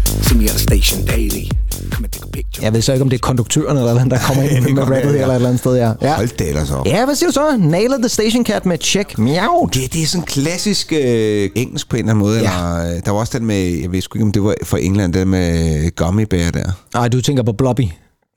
See me at station daily. Come and take a picture. Jeg ved så ikke, om det er konduktøren eller hvad, der kommer ind med rappet her eller et eller andet sted. Ja. ja. Hold da ellers op. Ja, hvad siger du så? Nailed the Station Cat med Check Out. Det, det er sådan klassisk øh, engelsk på en eller anden måde. Ja. Eller, øh, der var også den med, jeg ved sgu ikke, om det var fra England, den med gummy bear der. Nej, du tænker på Blobby.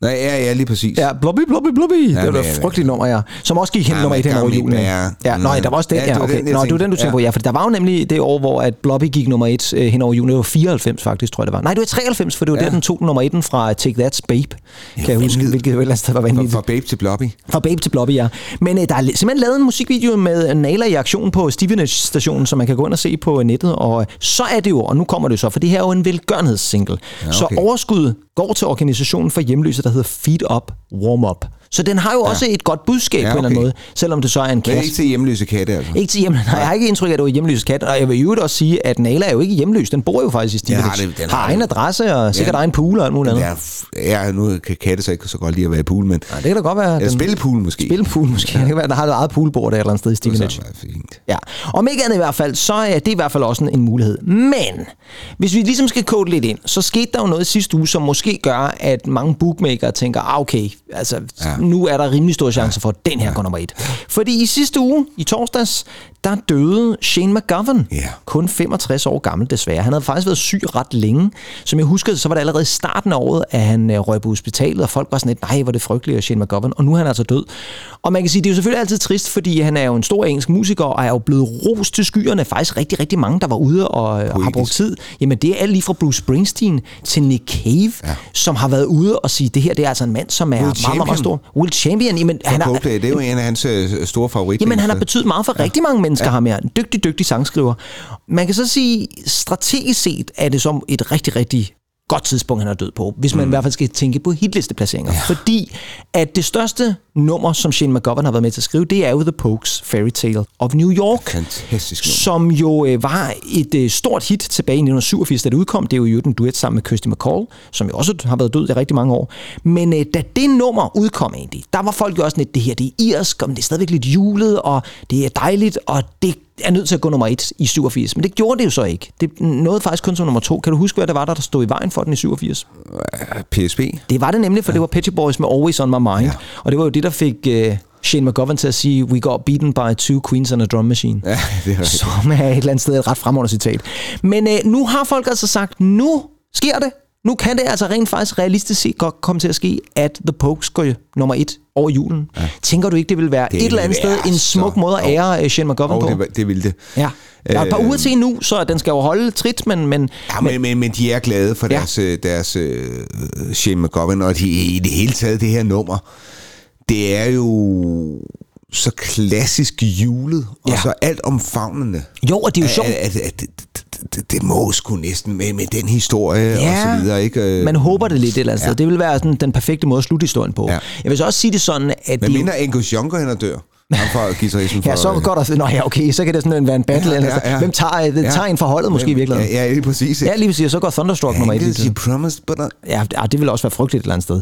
Nej, ja, ja, lige præcis. Ja, Blobby, Blobby, Blobby. Ja, det var et frygteligt nummer, ja. Som også gik hen Ja, nummer et hen over julen. Bear. Ja, nej, der var også den. Ja, Ja, okay. den, Nå, det var den, du tænker på, ja. For der var jo nemlig det år, hvor at Blobby gik nummer et øh, hen over julen. Det var 94 faktisk, tror jeg det var. Nej, det var 93, for det var Ja. der, den tog nummer eten fra Take That's Babe. Kan jeg huske, hvilket jo et eller andet sted var Fra, vanvittigt. fra Babe til Blobby. Fra Babe til Blobby, ja. Men øh, der er simpelthen lavet en musikvideo med Nala i aktion på Stevenage-stationen, som man kan gå ind og se på nettet. Og øh, så er det jo, og nu kommer det så, for det her er jo en velgørenhedssingle. Ja, okay. Så overskuddet går til organisationen for hjemløse, der hedder Feed Up Warm Up, så den har jo også et godt budskab Ja, ja, på en eller anden okay. måde, selvom det så er en Men kasse. ikke til hjemløse katte, altså. Ikke til hjem. Nej, jeg har ikke indtryk af, at det var hjemløs kat. Og jeg vil jo også sige, at Nala er jo ikke hjemløs. Den bor jo faktisk i Stiglitz. har det- den har har egen adresse og sikkert Ja. egen pool og alt muligt andet. Ja, ja, nu kan katte så ikke så godt lide at være i pool, men... Ja, det kan da godt være. Eller spillepool måske. Spillepool måske. Ja. Det kan være, der har et eget poolbord der et eller andet sted i er så fint. Ja, om ikke andet i hvert fald, så er det i hvert fald også en, mulighed. Men, hvis vi ligesom skal kode lidt ind, så skete der jo noget sidste uge, som måske gør, at mange bookmakere tænker, ah, okay, altså Ja nu er der rimelig stor chance for, at den her går nummer et. Fordi i sidste uge, i torsdags, der døde Shane McGovern. Ja. Kun 65 år gammel desværre. Han havde faktisk været syg ret længe. Som jeg husker, så var det allerede i starten af året, at han øh, røg på hospitalet, og folk var sådan lidt, nej, hvor det frygteligt, at Shane McGovern. Og nu er han altså død. Og man kan sige, det er jo selvfølgelig altid trist, fordi han er jo en stor engelsk musiker, og er jo blevet rost til skyerne. Faktisk rigtig, rigtig mange, der var ude og øh, har Poetisk. brugt tid. Jamen, det er alt lige fra Bruce Springsteen til Nick Cave, ja. som har været ude og sige, det her det er altså en mand, som er meget, meget, meget Champion. stor. Will Champion, jamen, Han er, er, Coldplay, det er jo en af hans øh, store favoritter. Jamen, han har betydet meget for ja. rigtig mange mennesker, ja. ham her. En dygtig, dygtig sangskriver. Man kan så sige, strategisk set er det som et rigtig, rigtig godt tidspunkt, han er død på, hvis man mm. i hvert fald skal tænke på hitlisteplaceringer. Ja. Fordi at det største nummer, som Shane McGovern har været med til at skrive, det er jo The Pokes Fairy Tale of New York. Fantastisk nummer. Som jo øh, var et øh, stort hit tilbage i 1987, da det udkom. Det er jo en duet sammen med Kirsty McCall, som jo også har været død i rigtig mange år. Men øh, da det nummer udkom egentlig, der var folk jo også lidt, det her det er irsk, og det er stadigvæk lidt julet, og det er dejligt, og det er nødt til at gå nummer et i 87. Men det gjorde det jo så ikke. Det nåede faktisk kun som nummer to. Kan du huske, hvad det var, der stod i vejen for den i 87? PSP. Det var det nemlig, for ja. det var Petty Boys med Always On My Mind. Ja. Og det var jo det, der fik uh, Shane McGovern til at sige, We got beaten by two queens and a drum machine. Ja, det er rigtigt. Som er et eller andet sted et ret fremragende citat. Men uh, nu har folk altså sagt, nu sker det. Nu kan det altså rent faktisk realistisk set godt komme til at ske, at The Pokes går nummer et over julen. Ja. Tænker du ikke, det vil være Det et eller andet sted en smuk så- måde at ære øh, Shane McGovern Og på? det, det ville det. Ja. Der er et par Øh, uger til nu, så den skal jo holde trit, men, men, Ja, men, men, men de er glade for Ja. deres, ja. deres uh, Shane McGovern, og de, i det hele taget det her nummer, det er jo så klassisk julet, og Ja. så alt omfavnende. jo, og det er jo sjovt. At, at, at, det, det, det må sgu næsten med, med den historie og så videre, ikke? Øh, man håber det lidt et eller andet Ja. ja. sted. Det vil være sådan, den perfekte måde at slutte historien på. Ja. Ja. Jeg vil så også sige det sådan, at... Men mindre Angus Younger hen og dør. Ham fra guitaristen for... Ja, så går der... Nå ja, okay, så kan det sådan være en battle. Ja, Ja, ja, ja, ja. Hvem tager, Ja. tager en forholdet måske i virkeligheden? Ja, ja, lige præcis. Ja, lige præcis. Så går Thunderstruck nummer et. promised, but. Ja, det- ah, det vil også være frygteligt et eller andet sted.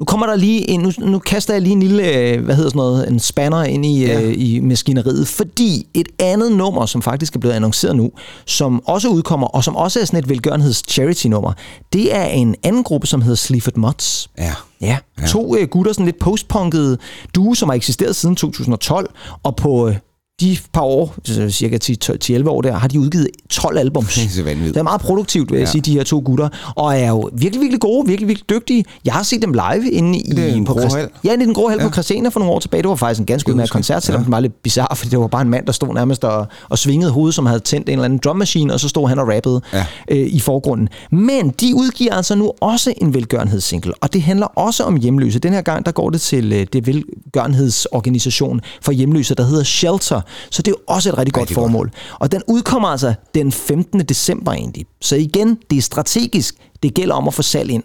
Nu kommer der lige en, nu, nu kaster jeg lige en lille, øh, hvad hedder sådan noget, en spanner ind i, Ja. ja. øh, i maskineriet, fordi et andet nummer, som faktisk er blevet annonceret nu, som også udkommer, og som også er sådan et velgørenheds charity-nummer, det er en anden gruppe, som hedder Sleaford Mods. Ja. Ja, ja. to øh, gutter, sådan lidt postpunkede duo, som har eksisteret siden 2012, og på øh, de par år, cirka 10-11 år der, har de udgivet 12 albums. Det er. Det er meget produktivt, vil jeg Ja. sige, de her to gutter, og er jo virkelig, virkelig gode, virkelig, virkelig dygtige. Jeg har set dem live inde i, Det er på grå hal. Ja, i den grå hal Ja. på Christiania for nogle år tilbage. Det var faktisk en ganske udmærket koncert, selvom Ja. den var lidt bizarre, fordi det var bare en mand, der stod nærmest og, og svingede hovedet, som havde tændt en eller anden drummaskine, og så stod han og rappede Ja. øh, i forgrunden. Men de udgiver altså nu også en velgørenhedssingle, og det handler også om hjemløse. Den her gang, der går det til øh, det velgørenhedsorganisation for hjemløse, der hedder Shelter. Så det er jo også et rigtig godt Rigtig godt. formål. Og den udkommer altså den 15. december egentlig. Så igen, det er strategisk. Det gælder om at få salg ind.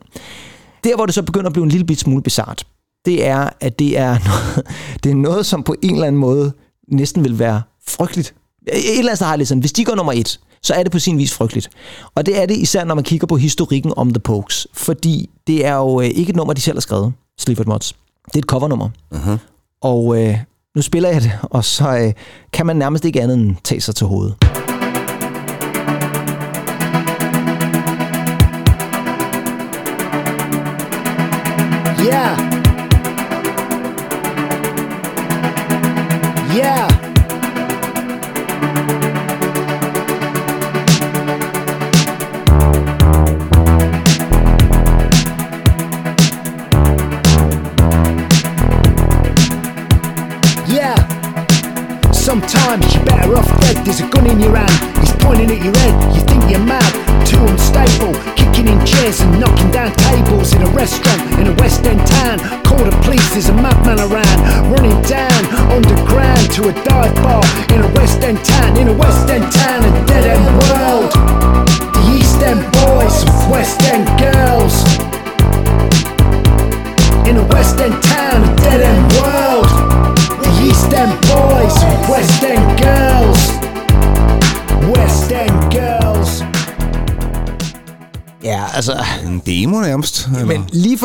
Der, hvor det så begynder at blive en lille bit smule bizart, det er, at det er, noget, det er noget, som på en eller anden måde næsten vil være frygteligt. Et eller andet sted har jeg lidt sådan, hvis de går nummer et, så er det på sin vis frygteligt. Og det er det især, når man kigger på historikken om The Pokes. Fordi det er jo øh, ikke et nummer, de selv har skrevet, Sleaford Mods. Det er et covernummer. Uh-huh. Og øh, nu spiller jeg det, og så øh, kan man nærmest ikke andet end tage sig til hovedet. Yeah.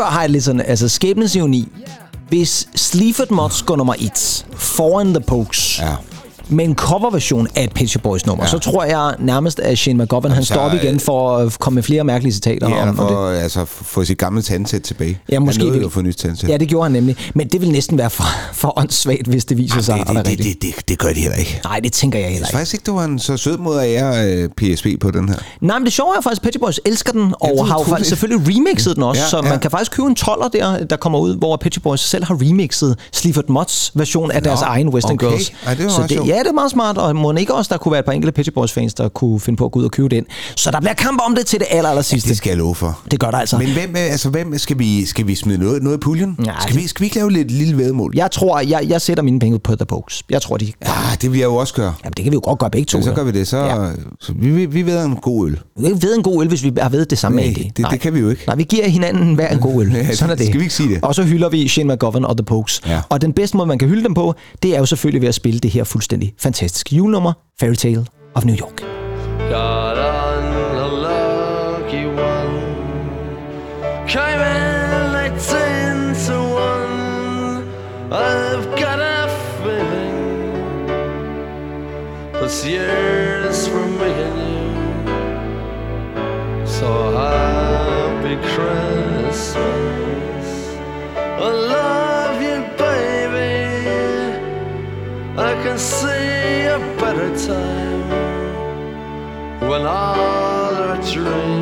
Før har jeg lidt sådan, altså skæbnens ironi. Hvis Sleaford Mods går nummer et foran The Pokes, Ja med en coverversion af et Pet Shop Boys nummer, Ja. så tror jeg nærmest, at Shane McGovern, han så, står op igen øh, for at komme med flere mærkelige citater Ja, om, om det. for altså, få sit gamle tandsæt tilbage. Ja, måske Han at få nyt tandsæt. Ja, det gjorde han nemlig. Men det vil næsten være for, for åndssvagt, hvis det viser sig det, at være det, det, det, det, det gør de heller ikke. Nej, det tænker jeg Jeg heller synes ikke. faktisk ikke, det var en så sød måde at ære øh, PSP på den her. Nej, men det sjove er faktisk, at Pet Shop Boys elsker den, og det er har jo faktisk selvfølgelig remixet den også, Ja, så ja. man kan faktisk købe en 12'er der, der kommer ud, hvor Pet Shop Boys selv har remixet Sleaford Mods version af deres egen Western okay. Girls. Ej, det var så det, ja, det er meget smart, og må ikke også, der kunne være et par enkelte Pet Shop Boys fans, der kunne finde på at gå ud og købe den. Så der bliver kamp om det til det aller, aller sidste. Det skal jeg love for. Det gør der altså. Men hvem, øh, altså, hvem skal, vi, skal vi smide noget, noget i puljen? Ja, skal, vi, skal vi ikke lave lidt lille vedmål? Jeg tror, jeg, jeg sætter mine penge på The Pokes. Jeg tror, de... Ja, det vil jeg jo også gøre. Jamen, det kan vi jo godt gøre begge to. Ja, så gør vi det. Så, Ja. ja. så vi, vi, vi ved en god øl. Vi ved en god øl, hvis vi har ved det samme Nej, det- det kan vi jo ikke. Nej, vi giver hinanden hver en god øl. Ja, Sådan er det. skal vi ikke sige det? Og så hylder vi Shane McGovern og The Pokes. Ja. Og den bedste måde, man kan hylde dem på, det er jo selvfølgelig ved at spille det her fuldstændig fantastiske julenummer, Fairy Tale of New York. God on a lucky one. Came in at to one. I've got a feeling this year's for me and you. So can see a better time when all our dreams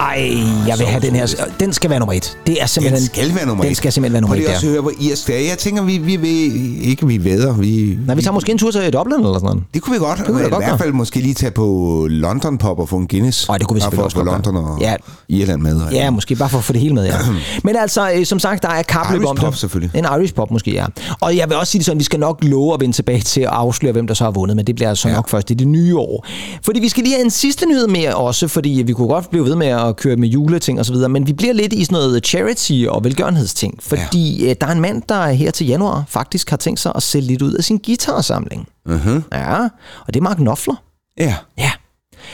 Ej, jeg vil have den her. Den skal være nummer et. Det er simpelthen... Den skal være nummer Den et. skal simpelthen være nummer Prøv et, lige ja. også at høre, hvor irsk det er. Jeg tænker, vi, vi vil ikke, vi væder. Vi, Nej, vi tager måske en tur til Dublin eller sådan noget. Det kunne vi godt. kunne vi I godt hvert fald måske lige tage på London Pop og få en Guinness. Ej, det kunne vi selvfølgelig også godt London og Ja. Irland med. Ja, måske bare for at få det hele med, ja. Men altså, øh, som sagt, der er kapløb om pop det. selvfølgelig. En Irish pop måske, ja. Og jeg vil også sige det sådan, vi skal nok love at vende tilbage til at afsløre, hvem der så har vundet, men det bliver altså Ja. nok først i det nye år. Fordi vi skal lige have en sidste nyhed med også, fordi vi kunne godt blive ved med at køre med juleting og så videre, men vi bliver lidt i sådan noget charity og velgørenhedsting, fordi ja. der er en mand, der her til januar faktisk har tænkt sig at sælge lidt ud af sin guitarsamling. Uh-huh. Ja, og det er Mark Knopfler. Ja. Ja.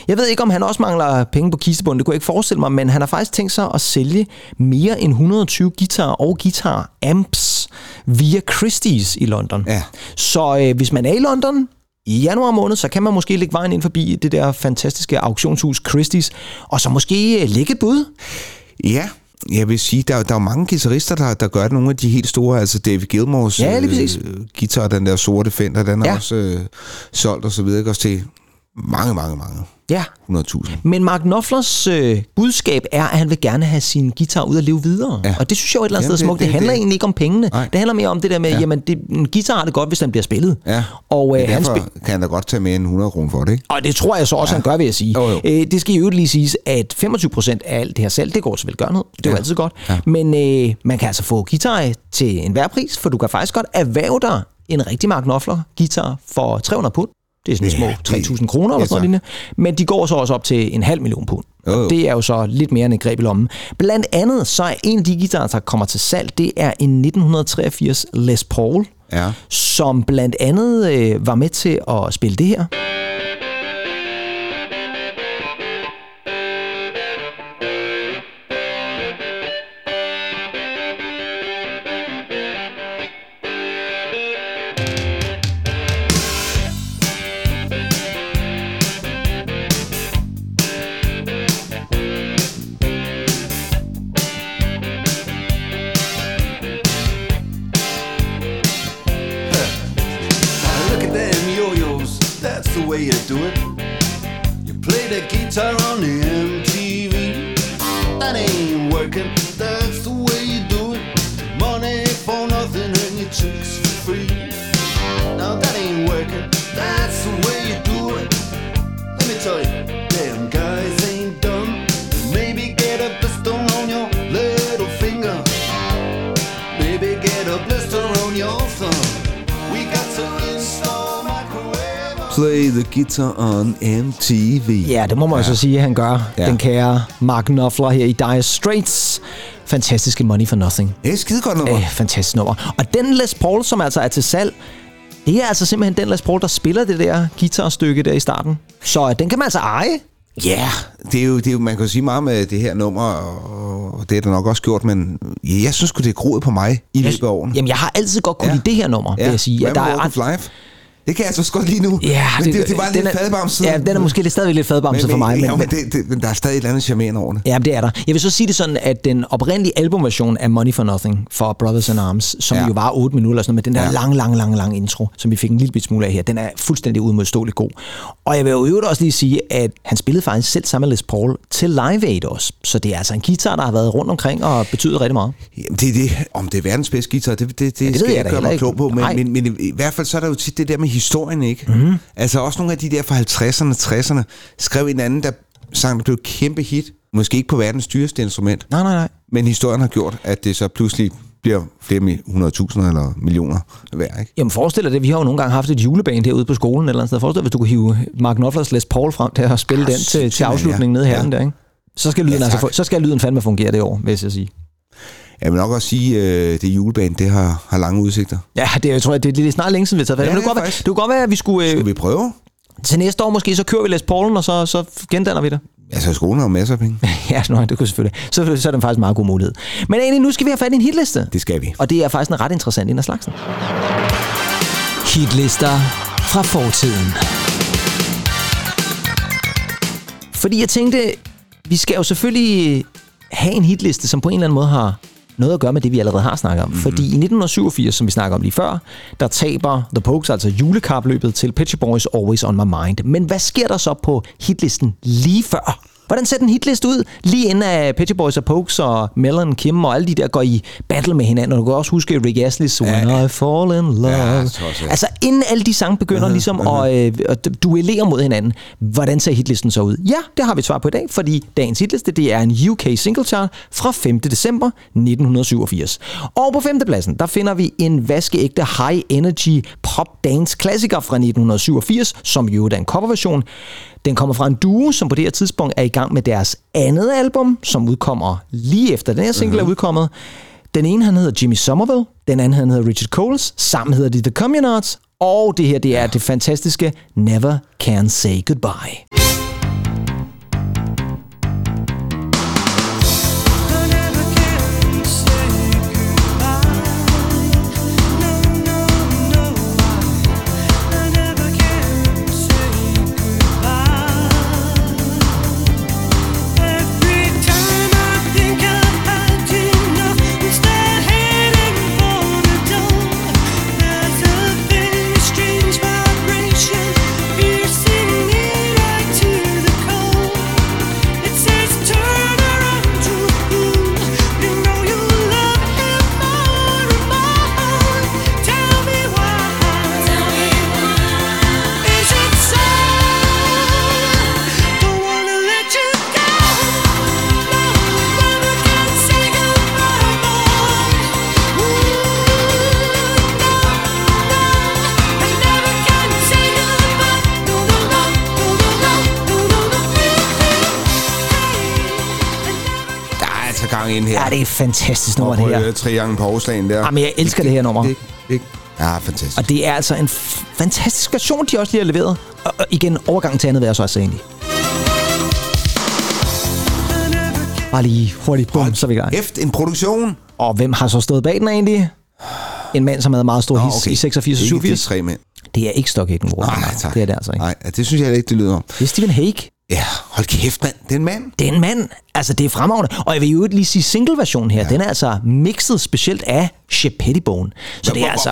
Jeg ved ikke, om han også mangler penge på kistebunden, det kunne jeg ikke forestille mig, men han har faktisk tænkt sig at sælge mere end 120 guitar og guitar amps via Christie's i London. Ja. Så øh, hvis man er i London i januar måned, så kan man måske lægge vejen ind forbi det der fantastiske auktionshus Christie's, og så måske øh, lægge et bud. Ja, jeg vil sige, der, der er jo mange guitarister, der, der gør det. Nogle af de helt store, altså David Gilmores Ja, øh, guitar, den der sorte Fender, den er Ja. også øh, solgt og så videre. Også til mange, mange, mange. Ja. 100.000. Men Mark Knopflers øh, budskab er, at han vil gerne have sin guitar ud og leve videre. Ja. Og det synes jeg jo et eller andet Jamen, sted er smukt. Det, det- handler det- egentlig ikke om pengene. Nej. Det handler mere om det der med, ja. Ja. jamen det, en guitar har det godt, hvis den bliver spillet. Ja. Og, øh, han spil- kan han da godt tage mere end 100 kroner for det, ikke? og det tror jeg så også, ja. han gør, vil jeg sige. Jo, jo. Øh, det skal jo lige siges, at 25% af alt det her salg, det går til velgørenhed. Det er jo Ja. altid godt. Ja. Men øh, man kan altså få guitar til enhver pris, for du kan faktisk godt erhverve dig en rigtig Mark Knopfler guitar for 300 pund. Det er sådan Ja, små det- 3.000 kroner eller sådan noget. Men de går så også op til en halv million pund. Og Det er jo så lidt mere end et greb i lommen. Blandt andet så er en af de guitarer, der kommer til salg, det er en 1983 Les Paul, Ja. som blandt andet øh, var med til at spille det her. Play the guitar on MTV. Ja, det må man ja. så sige, at han gør. Ja. Ja. Den kære Mark Knopfler her i Dire Straits. Fantastiske Money for Nothing. Det er et skide godt nummer. Øh, fantastisk nummer. Og den Les Paul, som altså er til salg, det er altså simpelthen den Les Paul, der spiller det der guitarstykke der i starten. Så øh, den kan man altså eje. Ja, det er, jo, det er jo, man kan jo sige meget med det her nummer, og det er det nok også gjort, men ja, jeg synes det er groet på mig i løbet af årene. Jamen, jeg har altid godt kunne ja. lide det her nummer, vil jeg sige. Ja, Ja, der er, Life. Det kan jeg altså også godt lide nu. Ja, men det, det, var den lidt er- fadbamset. Ja, den er måske lidt stadigvæk lidt fadbamset for mig. Men, Men, ja, men, det, det, men der er stadig et eller andet charmerende over det. Ja, det er der. Jeg vil så sige det sådan, at den oprindelige albumversion af Money for Nothing for Brothers in Arms, som ja. Ja. jo var 8 minutter, og sådan noget, med den der Ja. ja. lang, lang, lang, lang intro, som vi fik en lille bit smule af her, den er fuldstændig udmodståeligt god. Og jeg vil jo øvrigt også lige sige, at han spillede faktisk selv sammen med Les Paul til Live Aid også. Så det er altså en guitar, der har været rundt omkring og betydet rigtig meget. Jamen, det er det. Om det er verdens bedste guitar, det, det, det, det det skal jeg ikke gøre mig klog på. Men, men, men i hvert fald så er der jo tit det der med historien, ikke? Mm. Altså også nogle af de der fra 50'erne, 60'erne, skrev en anden, der sang, der blev et kæmpe hit. Måske ikke på verdens dyreste instrument. Nej, nej, nej. Men historien har gjort, at det så pludselig bliver flere mi- hundredtusinder eller millioner værd, ikke? Jamen forestil dig det, vi har jo nogle gange haft et juleband herude på skolen eller andet sted. Forestil dig, hvis du kunne hive Mark Knopflers Les Paul frem til at spille den til, til afslutningen ja. nede herren Ja. der, ikke? Så skal, lyden Ja, altså, tak. så skal lyden fandme fungere det år, vil jeg sige. Jeg vil nok også sige, at det juleband, det har, har lange udsigter. Ja, det, jeg tror, jeg, det, det er snart længe siden, vi har taget fat. Ja, det, det kunne godt være, det kunne godt være, at vi skulle... Øh, Skal vi prøve? Til næste år måske, så kører vi Les Paulen, og så, så gendanner vi det. Altså, skolen har jo masser af penge. ja, nej, det kunne selvfølgelig. Så, så er det faktisk en meget god mulighed. Men egentlig, nu skal vi have fat i en hitliste. Det skal vi. Og det er faktisk en ret interessant en af slagsen. Hitlister fra fortiden. Fordi jeg tænkte, vi skal jo selvfølgelig have en hitliste, som på en eller anden måde har noget at gøre med det, vi allerede har snakket om. Mm-hmm. Fordi i 1987, som vi snakker om lige før, der taber The Pogues altså julekapløbet til Shop Boys Always On My Mind. Men hvad sker der så på hitlisten lige før? Hvordan ser den hitliste ud? Lige inden af Pet Shop Boys og Pokes og Mellon, Kim og alle de der går i battle med hinanden. Og du kan også huske Rick Astley's When I Fall In Love. Ja, altså inden alle de sange begynder Mhm, ligesom at, øh, at duellere mod hinanden, hvordan ser hitlisten så ud? Ja, det har vi et svar på i dag, fordi dagens hitliste det er en UK single chart fra 5. december 1987. Og på 5. pladsen, der finder vi en vaskeægte high energy pop dance klassiker fra 1987, som jo er en coverversion. Den kommer fra en duo, som på det her tidspunkt er i gang med deres andet album, som udkommer lige efter den her single er udkommet. Den ene han hedder Jimmy Somerville, den anden han hedder Richard Coles, sammen hedder de The Communards, og det her det er det fantastiske Never Can Say Goodbye. Er gang ind her. Ja, det er et fantastisk nummer, Og det her. at triangen på overslagen der. Jamen, jeg elsker det her nummer. Ikke, ikke. Ja, fantastisk. Og det er altså en fantastisk version, de også lige har leveret. Og, og igen, overgang til andet så også egentlig. Bare lige hurtigt, bum, så er vi i gang. Efter en produktion. Og hvem har så stået bag den egentlig? En mand, som havde meget stor Nå, his okay. i 86 og Ikke de 87. tre mænd. Det er ikke Stockhagen Road. Nej, tak. Det er det altså ikke. Nej, det synes jeg ikke, det lyder om. Det er Stephen Hague. Ja, hold kæft, mand. Det er en mand. Det er en mand. Altså, det er fremragende. Og jeg vil jo lige sige, single-versionen her, ja. den er altså mixet specielt af Shep Pettibone. Så det er altså...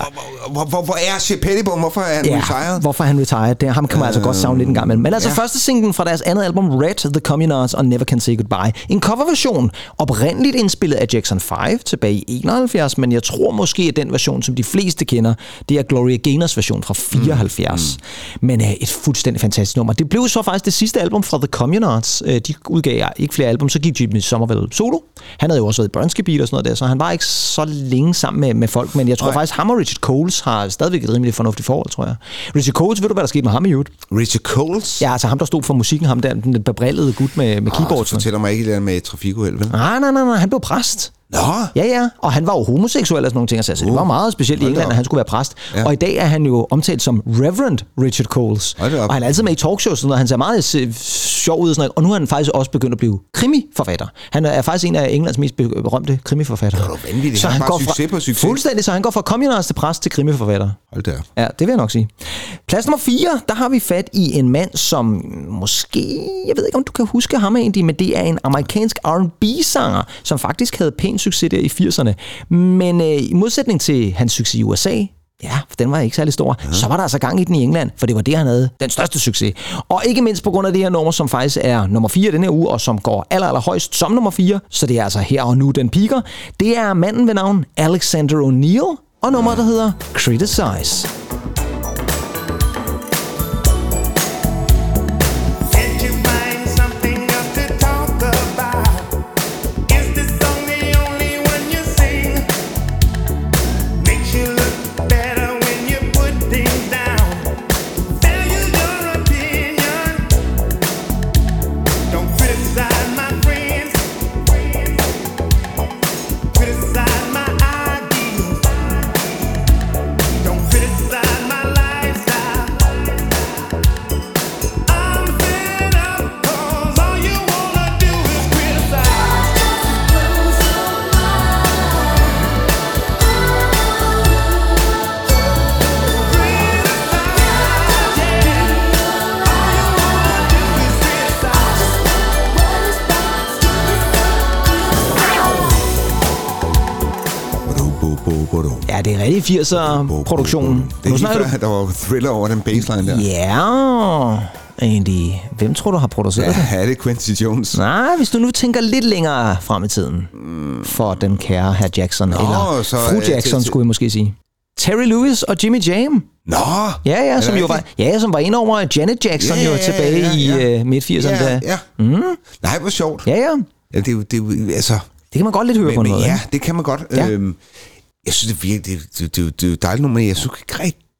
Hvor, hvor, hvor er Shep Pettibone? Hvorfor er han Ja, retired? hvorfor er han retired? Det, ham kan man altså godt savne lidt en gang imellem. Men altså ja. første singlen fra deres andet album, Red, The Communards og Never Can Say Goodbye. En coverversion, oprindeligt indspillet af Jackson 5 tilbage i 71, men jeg tror måske, at den version, som de fleste kender, det er Gloria Gaynors version fra 74. Mm. Men uh, et fuldstændig fantastisk nummer. Det blev så faktisk det sidste album fra The Communards. Uh, de udgav ikke flere album, så gik Jimmy Somerville solo. Han havde jo også været i Bronski Beat og sådan noget der, så han var ikke så længe sammen med, med folk, men jeg tror Nej. faktisk, ham og Richard Coles har stadigvæk et rimelig fornuftigt forhold, tror jeg. Richard Coles, ved du, hvad der skete med ham i øvrigt? Richard Coles? Ja, altså ham, der stod for musikken, ham der, den bebrillede gut med, med Ah, keyboards. så fortæller mig ikke det der med trafikuheld, vel? Nej, nej, nej, nej, han blev præst. Nå, Ja, ja, og han var jo homoseksuel og sådan nogle ting, så det var meget specielt i England, at han skulle være præst. Ja. Og i dag er han jo omtalt som Reverend Richard Coles. Og han er altid med i talkshows, og sådan noget. han ser meget øh, sjov ud og sådan noget. Og nu er han faktisk også begyndt at blive krimiforfatter. Han er faktisk en af Englands mest be- berømte krimiforfattere. Det er jo vanvittigt. Han har bare succes på succes. Fuldstændig, så han går fra communards til præst til krimiforfatter. hold da. Ja, det vil jeg nok sige. Plads nummer 4, der har vi fat i en mand, som måske, jeg ved ikke om du kan huske ham egentlig, men det er en amerikansk R&B-sanger, som faktisk havde pæn succes der i 80'erne. Men øh, i modsætning til hans succes i USA, ja, for den var ikke særlig stor, ja. så var der altså gang i den i England, for det var det, han havde den største succes. Og ikke mindst på grund af det her nummer, som faktisk er nummer 4 den her uge, og som går aller, aller højst som nummer 4, så det er altså her og nu, den piker. Det er manden ved navn Alexander O'Neill, og nummeret, der hedder Criticize. 80'er-produktionen. Det er lige før, der var thriller over den baseline der. Ja, yeah. Andy. Hvem tror du har produceret det? Ja, det Quincy Jones. Nej, hvis du nu tænker lidt længere frem i tiden for den kære herr Jackson, Nå, eller så, fru øh, Jackson, skulle jeg måske sige. Terry Lewis og Jimmy Jam. Nå! Ja, ja, som jo var, ja, som var ind over Janet Jackson ja, ja, ja, jo tilbage ja, ja, øh, ja. i uh, midt-80'erne. Ja, ja. Mm. Nej, hvor sjovt. Ja, ja. ja det, det, altså, det kan man godt lidt høre men, på noget. Ja, det kan man godt. Ja. Øhm, jeg synes, det er virkelig det, det, det, det er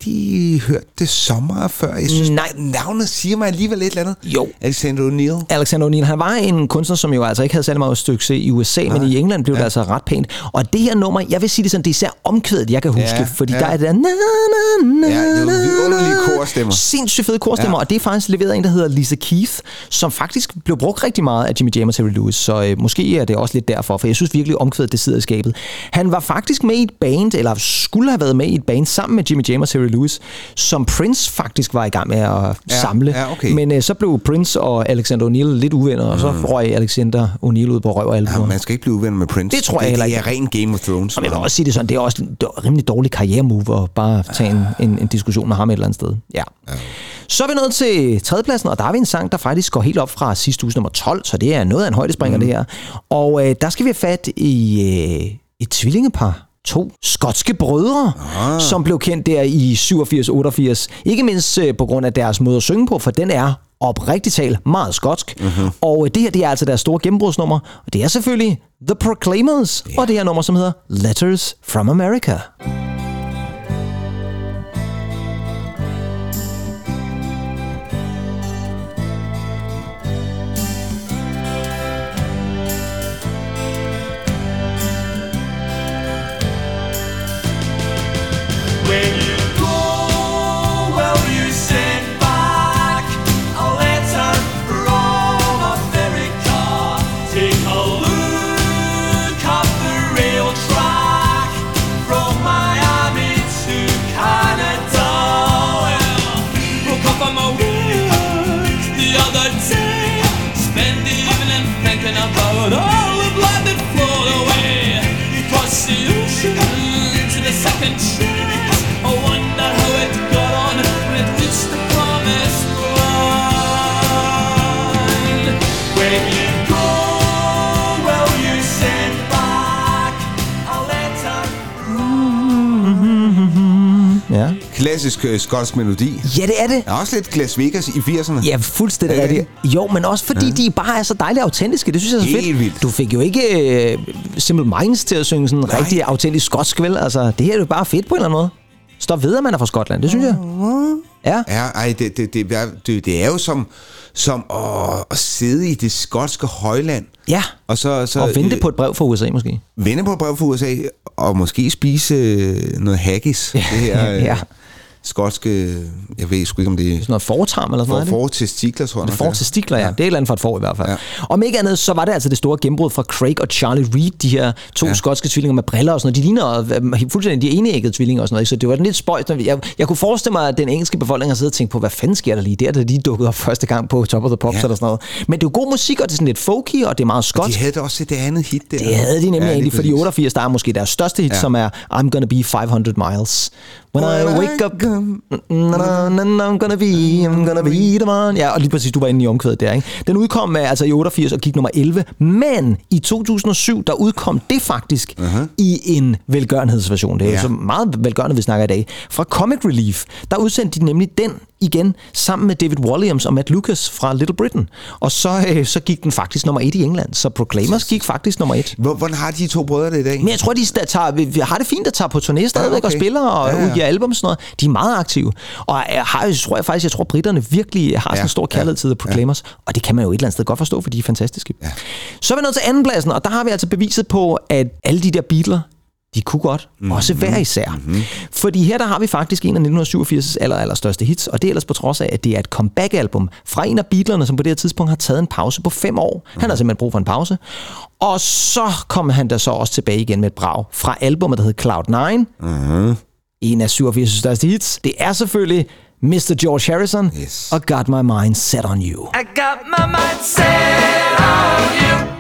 rigtig hørt det sommer før. Jeg synes, Nej. navnet siger mig alligevel et eller andet. Jo. Alexander O'Neill. Alexander O'Neill, han var en kunstner, som jo altså ikke havde særlig meget succes i USA, men i England blev ja. det altså ret pænt. Og det her nummer, jeg vil sige det sådan, det er især omkvædet, jeg kan huske, Ja, fordi ja. der er det der... Na, na, na, Ja, det er vidunderlige korstemmer. Sindssygt fede korstemmer, Ja. ja. og det er faktisk leveret af en, der hedder Lisa Keith, som faktisk blev brugt rigtig meget af Jimmy Jam og Terry Lewis, så øh, måske er det også lidt derfor, for jeg synes virkelig, omkvædet det sidder i skabet. Han var faktisk med i et band, eller skulle have været med i et band sammen med Jimmy Jam og Terry Lewis, som Prince faktisk var i gang med at Ja, samle. ja, okay. Men øh, så blev Prince og Alexander O'Neill lidt uvenner, og så røg Alexander O'Neill ud på røv og Mm. Ja, albuer. man skal ikke blive uvenner med Prince. Det tror jeg det, heller det ikke. er ren Game of Thrones. Og jeg vil også sige det sådan, det er også en rimelig dårlig karrieremove at bare tage en, en, en diskussion med ham et eller andet sted. Ja. Så er vi nået til tredjepladsen, og der har vi en sang, der faktisk går helt op fra sidste uge nummer 12, så det er noget af en højdespringer mm. det her. Og øh, der skal vi have fat i øh, et tvillingepar. To skotske brødre, ah. som blev kendt der i 87-88. Ikke mindst øh, på grund af deres måde at synge på, for den er oprigtigt talt meget skotsk. Mm-hmm. Og øh, det her, det er altså deres store gennembrudsnummer. Og det er selvfølgelig The Proclaimers, yeah. og det her nummer, som hedder Letters from America. Klassisk øh, skotsk melodi. Ja, det er det. Er også lidt Las Vegas i 80'erne. Ja, fuldstændig Er det rigtigt. Jo, men også fordi ja. de bare er så dejligt autentiske. Det synes jeg er så Helt fedt. vildt. Du fik jo ikke uh, Simple Minds til at synge sådan Nej. rigtig autentisk skotsk, vel? Altså, det her er jo bare fedt på en eller anden måde. Stop ved, at man er fra Skotland, det synes jeg. Ja. Ja, ej, det, det, det, det, det er jo som, som at, at sidde i det skotske højland. Ja, Og, så, så, og vente øh, på et brev fra USA måske. Vente på et brev fra USA, og måske spise øh, noget haggis. Det her øh, Ja. Skotske, jeg ved sgu ikke, om det er... Sådan noget fortarm eller sådan noget. for testikler, tror jeg. Det nok, får det er. til stikler, ja. Det er et eller andet for et får i hvert fald. Ja. Ja. Om ikke andet, så var det altså det store gennembrud fra Craig og Charlie Reed, de her to Ja. ja. skotske tvillinger med briller og sådan noget. De ligner øh, fuldstændig de eneæggede tvillinger og sådan noget. ikke? Så det var lidt spøjt. Jeg, jeg kunne forestille mig, at den engelske befolkning har siddet og tænkt på, hvad fanden sker der lige der, da de dukkede op første gang på Top of the Pops Ja. ja. eller sådan noget. Men det er jo god musik, og det er sådan lidt folky, og det er meget De skotsk. havde da også det andet hit der. Det havde de nemlig Ja, ja, egentlig, fordi præcis. 88, der er måske deres største hit, Ja. ja. som er I'm Gonna Be 500 Miles. When I wake up, na, na, na, na, I'm gonna be, I'm gonna be the man. Ja, og lige præcis, du var inde i omkvædet der, ikke? Den udkom øh, altså i 88 og gik nummer 11, men i 2007, der udkom det faktisk uh-huh. i en velgørenhedsversion. Det er Ja. jo så meget velgørende, vi snakker i dag. Fra Comic Relief, der udsendte de nemlig den igen, sammen med David Williams og Matt Lucas fra Little Britain. Og så, øh, så gik den faktisk nummer 1 i England, så Proclaimers gik faktisk nummer 1. Hvor- Hvordan har de to brødre det i dag? Men jeg tror, de tager, vi- har det fint at tage på turné stadigvæk Ja, okay. og spiller og Ja, ja, ja. ja. udgiver album og sådan noget. De er meget aktive. Og jeg, har, jeg tror jeg faktisk, jeg tror, britterne virkelig har sådan Ja, en stor ja, kærlighed til The Proclaimers. Og det kan man jo et eller andet sted godt forstå, for de er fantastiske. Ja. Så er vi nået til andenpladsen, og der har vi altså beviset på, at alle de der Beatles, de kunne godt, mm-hmm. også hver især. Mm-hmm. Fordi her der har vi faktisk en af 1987's aller, aller største hits, og det er ellers på trods af, at det er et comeback-album fra en af Beatlerne, som på det her tidspunkt har taget en pause på fem år. Mm-hmm. Han har simpelthen brug for en pause. Og så kom han da så også tilbage igen med et brag fra albumet, der hedder Cloud9. Mm-hmm. En af 87's største hits. Det er selvfølgelig Mr. George Harrison Yes. og Got My Mind Set On You. I got my mind set on you.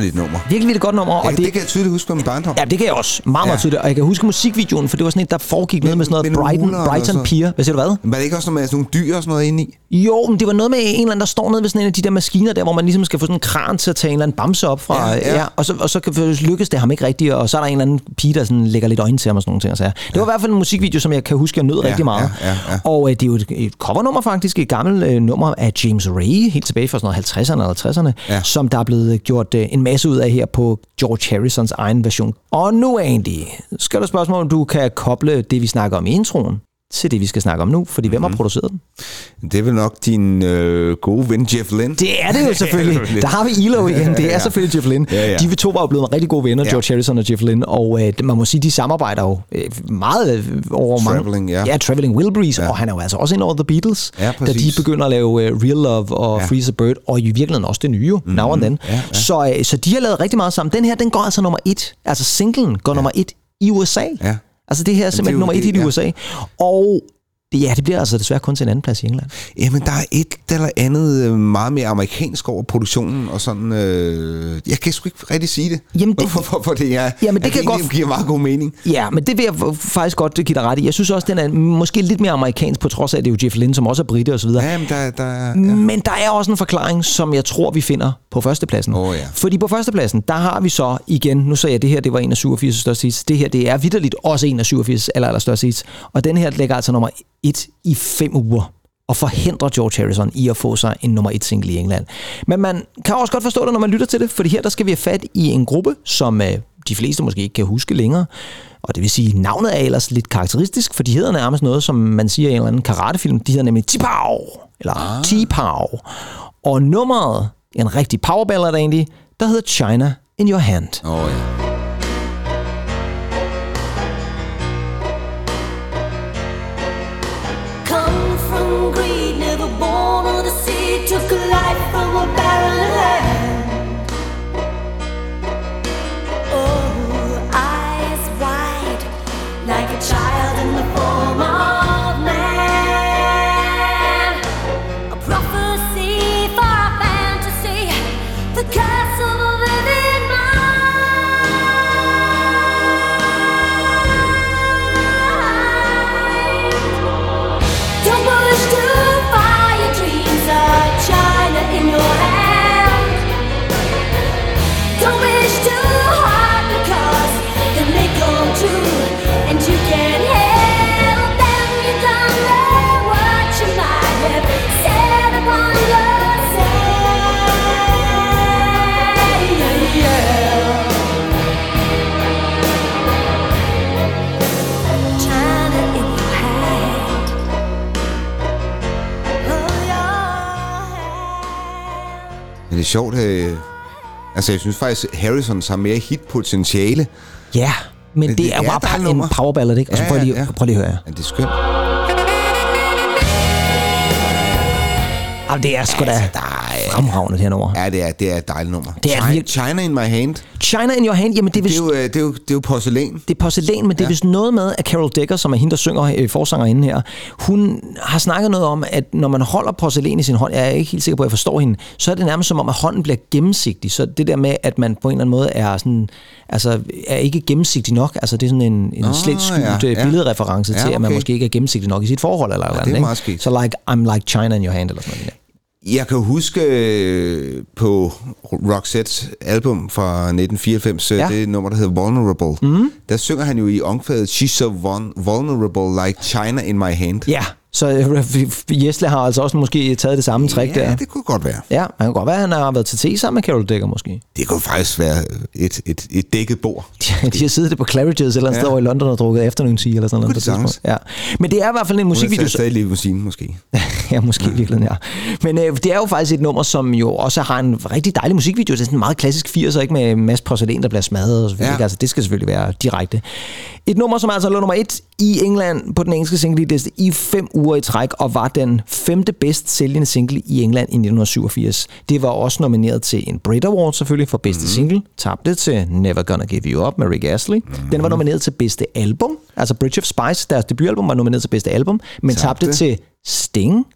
Vidunderligt nummer. Virkelig, virkelig godt nummer. Og Ja, det, det kan jeg tydeligt huske på min barndom. Ja, det kan jeg også. Meget, meget Ja. tydeligt. Og jeg kan huske musikvideoen, for det var sådan et, der foregik noget med sådan noget Brighton, og Brighton Pier. Hvad siger du hvad? Var det ikke også noget med sådan nogle dyr og sådan noget inde i? Jo, men det var noget med en eller anden, der står nede ved sådan en af de der maskiner der, hvor man ligesom skal få sådan en kran til at tage en eller anden bamse op fra. Ja, ja. og, så, og så kan- lykkes det ham ikke rigtigt, og så er der en eller anden pige, der sådan lægger lidt øjne til ham og sådan nogle ting. Og sager. Det var i hvert fald en musikvideo, som jeg kan huske, jeg nød Ja, rigtig meget. ja, ja, ja. Og øh, det er jo et, et covernummer faktisk, et gammelt øh, nummer af James Ray, helt tilbage fra sådan noget 50'erne eller 60'erne, Ja. som der er blevet gjort øh, en masse ud af her på George Harrisons egen version. Og nu, Andy, skal du spørgsmål, om du kan koble det, vi snakker om i introen, til det, vi skal snakke om nu, fordi hvem Mhm. har produceret den? Det er vel nok din øh, gode ven Jeff Lynne. Det er det jo selvfølgelig. Der har vi Elo igen. Det er Ja. selvfølgelig Jeff Lynne. Ja, ja. De to var jo blevet rigtig gode venner, Ja. George Harrison og Jeff Lynne, og øh, man må sige, de samarbejder jo øh, meget øh, over mange... Traveling, ja. Ja, Traveling Wilburys, Ja. og han er jo altså også ind over The Beatles, Ja, da de begynder at lave øh, Real Love og Ja. Freeze a Bird, og i virkeligheden også det nye, mm-hmm. Now and Then. Ja, ja. Så, øh, så de har lavet rigtig meget sammen. Den her, den går altså nummer et. Altså singlen går nummer et i USA. Ja. Altså det her er simpelthen jo nummer et det, i ja. USA. Og det, ja, det bliver altså desværre kun til en anden plads i England. Jamen, der er et eller andet øh, meget mere amerikansk over produktionen, og sådan... Øh, jeg kan sgu ikke rigtig sige det. Jamen, det- Hvorfor, hvorfor det er... Jamen, det kan godt- giver meget god mening. Ja, men det vil jeg faktisk godt give dig ret i. Jeg synes også, den er måske lidt mere amerikansk, på trods af, at det er jo Jeff Lynne, som også er britte og så videre. Ja, men der, der ja. Men der er også en forklaring, som jeg tror, vi finder på førstepladsen. Åh, ja. Fordi på førstepladsen, der har vi så igen, nu sagde jeg, at det her det var en af 87 største hits. Det her, det er vidderligt også en af 87 aller, aller største hits. Og den her ligger altså nummer et i fem uger og forhindrer George Harrison i at få sig en nummer et single i England. Men man kan også godt forstå det, når man lytter til det, fordi her der skal vi have fat i en gruppe, som øh, de fleste måske ikke kan huske længere. Og det vil sige, navnet er ellers lidt karakteristisk, for de hedder nærmest noget, som man siger i en eller anden karatefilm. De hedder nemlig Tipau, eller ah. Tipau. Og nummeret, en rigtig powerballad egentlig, der hedder China in Your Hand. Oh, ja. Er sjovt, øh, altså jeg synes faktisk, Harrison har mere hitpotentiale. Ja, men det, det er jo bare pa- en powerballad, ikke? Og så Ja, prøv lige, ja. prøv lige at høre. Ja, det er skønt. Jamen, det er sgu da fremragende, det her nummer. Ja, det er, det er et dejligt nummer. Det er China, China in my hand. China in your hand, jamen det er Det vist... er jo, øh, det er jo, det er jo porcelæn. Det er porcelæn, men det er vist noget med, at Carol Decker, som er hende, der synger øh, forsangerinden her, hun har snakket noget om, at når man holder porcelæn i sin hånd, jeg er ikke helt sikker på, at jeg forstår hende, så er det nærmest som om, at hånden bliver gennemsigtig. Så det der med, at man på en eller anden måde er sådan, altså er ikke gennemsigtig nok, altså det er sådan en, en Nå, slet skjult ja, ja, ja. billedreference Ja, til, at man okay. måske ikke er gennemsigtig nok i sit forhold, eller, eller det er andet, meget ikke? skægt. Så like, I'm like China in your hand, eller sådan noget. Jeg kan huske øh, på Roxettes album fra 1994, Ja. ja. det nummer, der hedder Vulnerable, mm. der synger han jo i omkvædet, She's so vul- vulnerable like China in my hand. Ja, så øh, Jesle har altså også måske taget det samme trick Ja, der. det kunne godt være. Ja, man kan godt være, at han har været til te sammen med Carol Decker måske. Det kunne faktisk være et, et, et dækket bord. De, de har siddet det på Claridge's eller andet Ja. sted over i London og drukket afternoon tea eller sådan noget. Kunne på de et tidspunkt. sagtens. Ja. Men det er i hvert fald en Hun musikvideo. er stadig i limousine, måske. ja, måske i virkeligheden, ja. Men øh, det er jo faktisk et nummer, som jo også har en rigtig dejlig musikvideo. Det er sådan en meget klassisk 80'er, ikke med en masse porcelæn, der bliver smadret og så videre. Ja. Altså, det skal selvfølgelig være direkte. Et nummer, som altså lå nummer et i England på den engelske single-liste i fem uger i træk, og var den femte bedst sælgende single i England i 1987. Det var også nomineret til en Brit Award selvfølgelig for bedste mm. single. Tabte til Never Gonna Give You Up med Rick Astley. Mm. Den var nomineret til bedste album. Altså Bridge of Spice, deres debutalbum, var nomineret til bedste album, men tabte, Tabte. til Sting.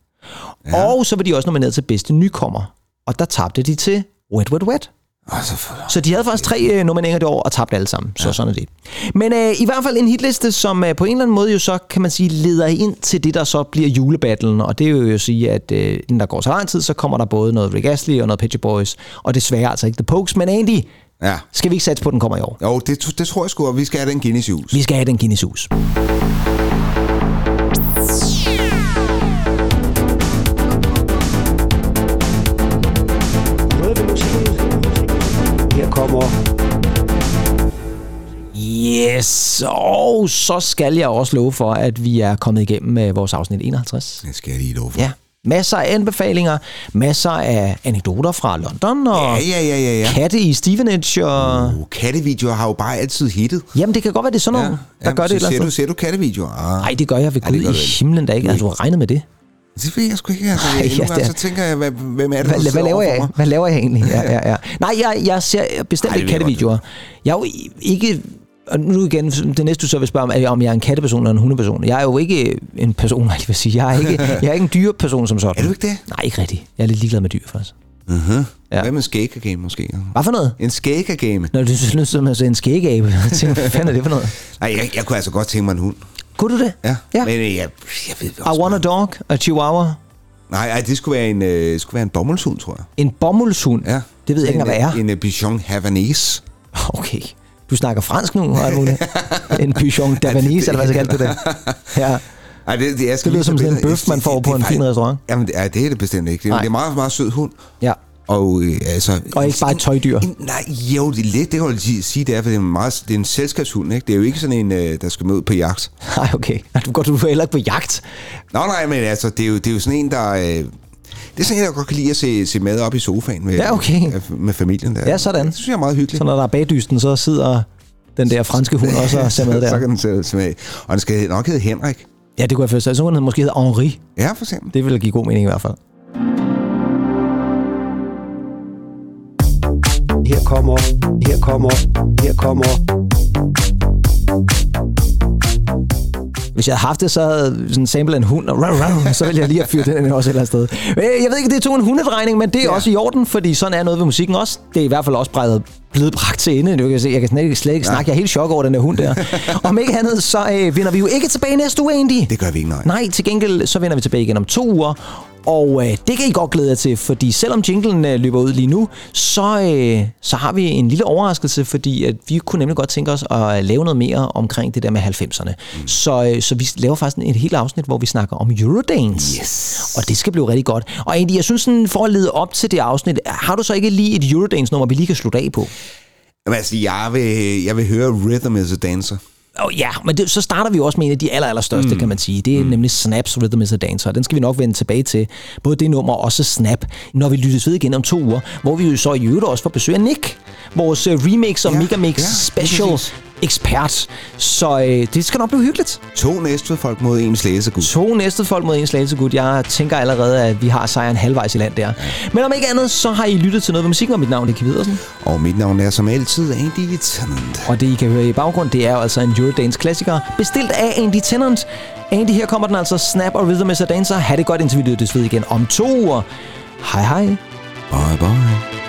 Ja. Og så var de også nomineret til bedste nykommer. Og der tabte de til Wet Wet Wet. Altså, for... Så de havde faktisk tre øh, nomineringer det år og tabte alle sammen. Så ja. sådan er det. Men øh, i hvert fald en hitliste, som øh, på en eller anden måde jo så, kan man sige, leder ind til det, der så bliver julebattlen. Og det er jo sige, at øh, inden der går så lang tid, så kommer der både noget Rick Astley og noget Shop Boys. Og desværre altså ikke The Pokes, men Andy, Ja. skal vi ikke satse på, at den kommer i år? Jo, det, det tror jeg sgu, at vi skal have den Guinness hus. Vi skal have den Guinness kommer Yes, og så skal jeg også love for, at vi er kommet igennem med vores afsnit 51. Det skal jeg lige love for. Ja, masser af anbefalinger, masser af anekdoter fra London, og Ja, ja, ja, ja, ja. katte i Stevenage, og... Uh, kattevideoer har jo bare altid hittet. Jamen, det kan godt være, det er sådan noget, ja, der gør det et eller ser, du, ser du kattevideoer? Ah. Nej, det gør jeg ved det Gud gør i du himlen da ikke. Altså, du har regnet med det. Det ved jeg sgu ikke. Altså, Ej, ja, gange, det er- så tænker jeg, hvad, hvem er det, Hvad, hvad, laver jeg? mig? Hvad laver jeg egentlig? Ja, ja, ja. Nej, jeg, jeg ser bestemt Ej, ikke kattevideoer. Jeg er jo ikke... Og nu igen, det næste du så vil spørge om, er, om jeg er en katteperson eller en hundeperson. Jeg er jo ikke en person, jeg vil sige. Jeg er ikke, jeg er ikke en dyreperson som sådan. Er du ikke det? Nej, ikke rigtigt. Jeg er lidt ligeglad med dyr, faktisk. Uh-huh. Ja. Hvad med en skægagame måske? Hvad for noget? En skægagame? Når du synes, som at en skægabe. Jeg tænker, hvad fanden er det for noget? Nej, jeg, jeg kunne altså godt tænke mig en hund. Kunne du det? Ja. Ja. Men øh, jeg, jeg ved I også want a dog, a chihuahua, Nej, ej, det skulle være en, øh, skulle være en bomuldshund, tror jeg. en bomuldshund. Ja. Det ved jeg ikke, hvad er. En, en Bichon Havanese. Okay. Du snakker fransk nu, muligt. En pigeon davanese, eller hvad så kalder du det? Ja. Ej, det, det, jeg skal Det lyder som sådan en bøf, man får det- på det en fin restaurant. Jamen, det er, det er det bestemt ikke. Det er, det er en meget, meget sød hund. Ja. Og, øh, altså, Og ikke bare et tøjdyr. En, nej, jo, det er lidt, det kan jeg sige- det er, for det er, meget, det er en selskabshund, ikke? Det er jo ikke sådan en, øh, der skal med ud på jagt. Nej, okay. Du går du er heller ikke på jagt. Nå, nej, men altså, det er jo, det er jo sådan en, der... Øh, det er sådan en, der godt kan lide at se, se mad op i sofaen med, Ja, okay. med, familien der. Ja, sådan. Det synes jeg er meget hyggeligt. Så når der er bagdysten, så sidder den der franske hund også og ser med så, så der. kan den se med. Og den skal nok hedde Henrik. Ja, det kunne jeg forstå. Så kunne den måske hedde Henri. Ja, for eksempel. Det ville give god mening i hvert fald. Her kommer, her kommer, her kommer. Hvis jeg havde haft det, så havde sådan en sample en hund, og rau, rau, så ville jeg lige have fyret den også et eller andet sted. Men Jeg ved ikke, det tog en hundedrejning, men det er ja. også i orden, fordi sådan er noget ved musikken også. Det er i hvert fald også blevet, blevet bragt til ende. Nu kan jeg, se, jeg kan slet ikke, slet ikke snakke. Jeg er helt chok over den der hund der. Om ikke andet, så øh, vender vi jo ikke tilbage næste uge, egentlig. Det gør vi ikke, nej. Nej, til gengæld så vender vi tilbage igen om to uger. Og øh, det kan I godt glæde jer til, fordi selvom jinglen øh, løber ud lige nu, så, øh, så har vi en lille overraskelse, fordi at vi kunne nemlig godt tænke os at lave noget mere omkring det der med 90'erne. Mm. Så, øh, så vi laver faktisk et helt afsnit, hvor vi snakker om Eurodance. Yes. Og det skal blive rigtig godt. Og egentlig, jeg synes sådan, for at lede op til det afsnit, har du så ikke lige et Eurodance-nummer, vi lige kan slutte af på? Jamen, altså, jeg vil, jeg vil høre Rhythm is a Dancer. Oh, ja, men det, så starter vi jo også med en af de aller, aller største, mm. kan man sige. Det er mm. nemlig Snaps Rhythm is a Dancer. Den skal vi nok vende tilbage til. Både det nummer og også Snap, når vi lyttes ved igen om to uger, hvor vi jo så i øvrigt også får besøg af Nick, vores uh, remix og Ja, megamix ja, special. Ekspert. Så øh, det skal nok blive hyggeligt. To næste folk mod en slæsegud. To næste folk mod en slagelsegud. Jeg tænker allerede, at vi har sejren halvvejs i land der. Men om ikke andet, så har I lyttet til noget ved musikken, og mit navn er Kim Pedersen. Og mit navn er som altid Andy Tennant. Og det, I kan høre i baggrund, det er jo altså en Eurodance klassiker, bestilt af Andy Tennant. Andy, her kommer den altså Snap og Rhythm is a Dancer. Ha' det godt, indtil vi lyttes ved igen om to uger. Hej hej. Bye bye.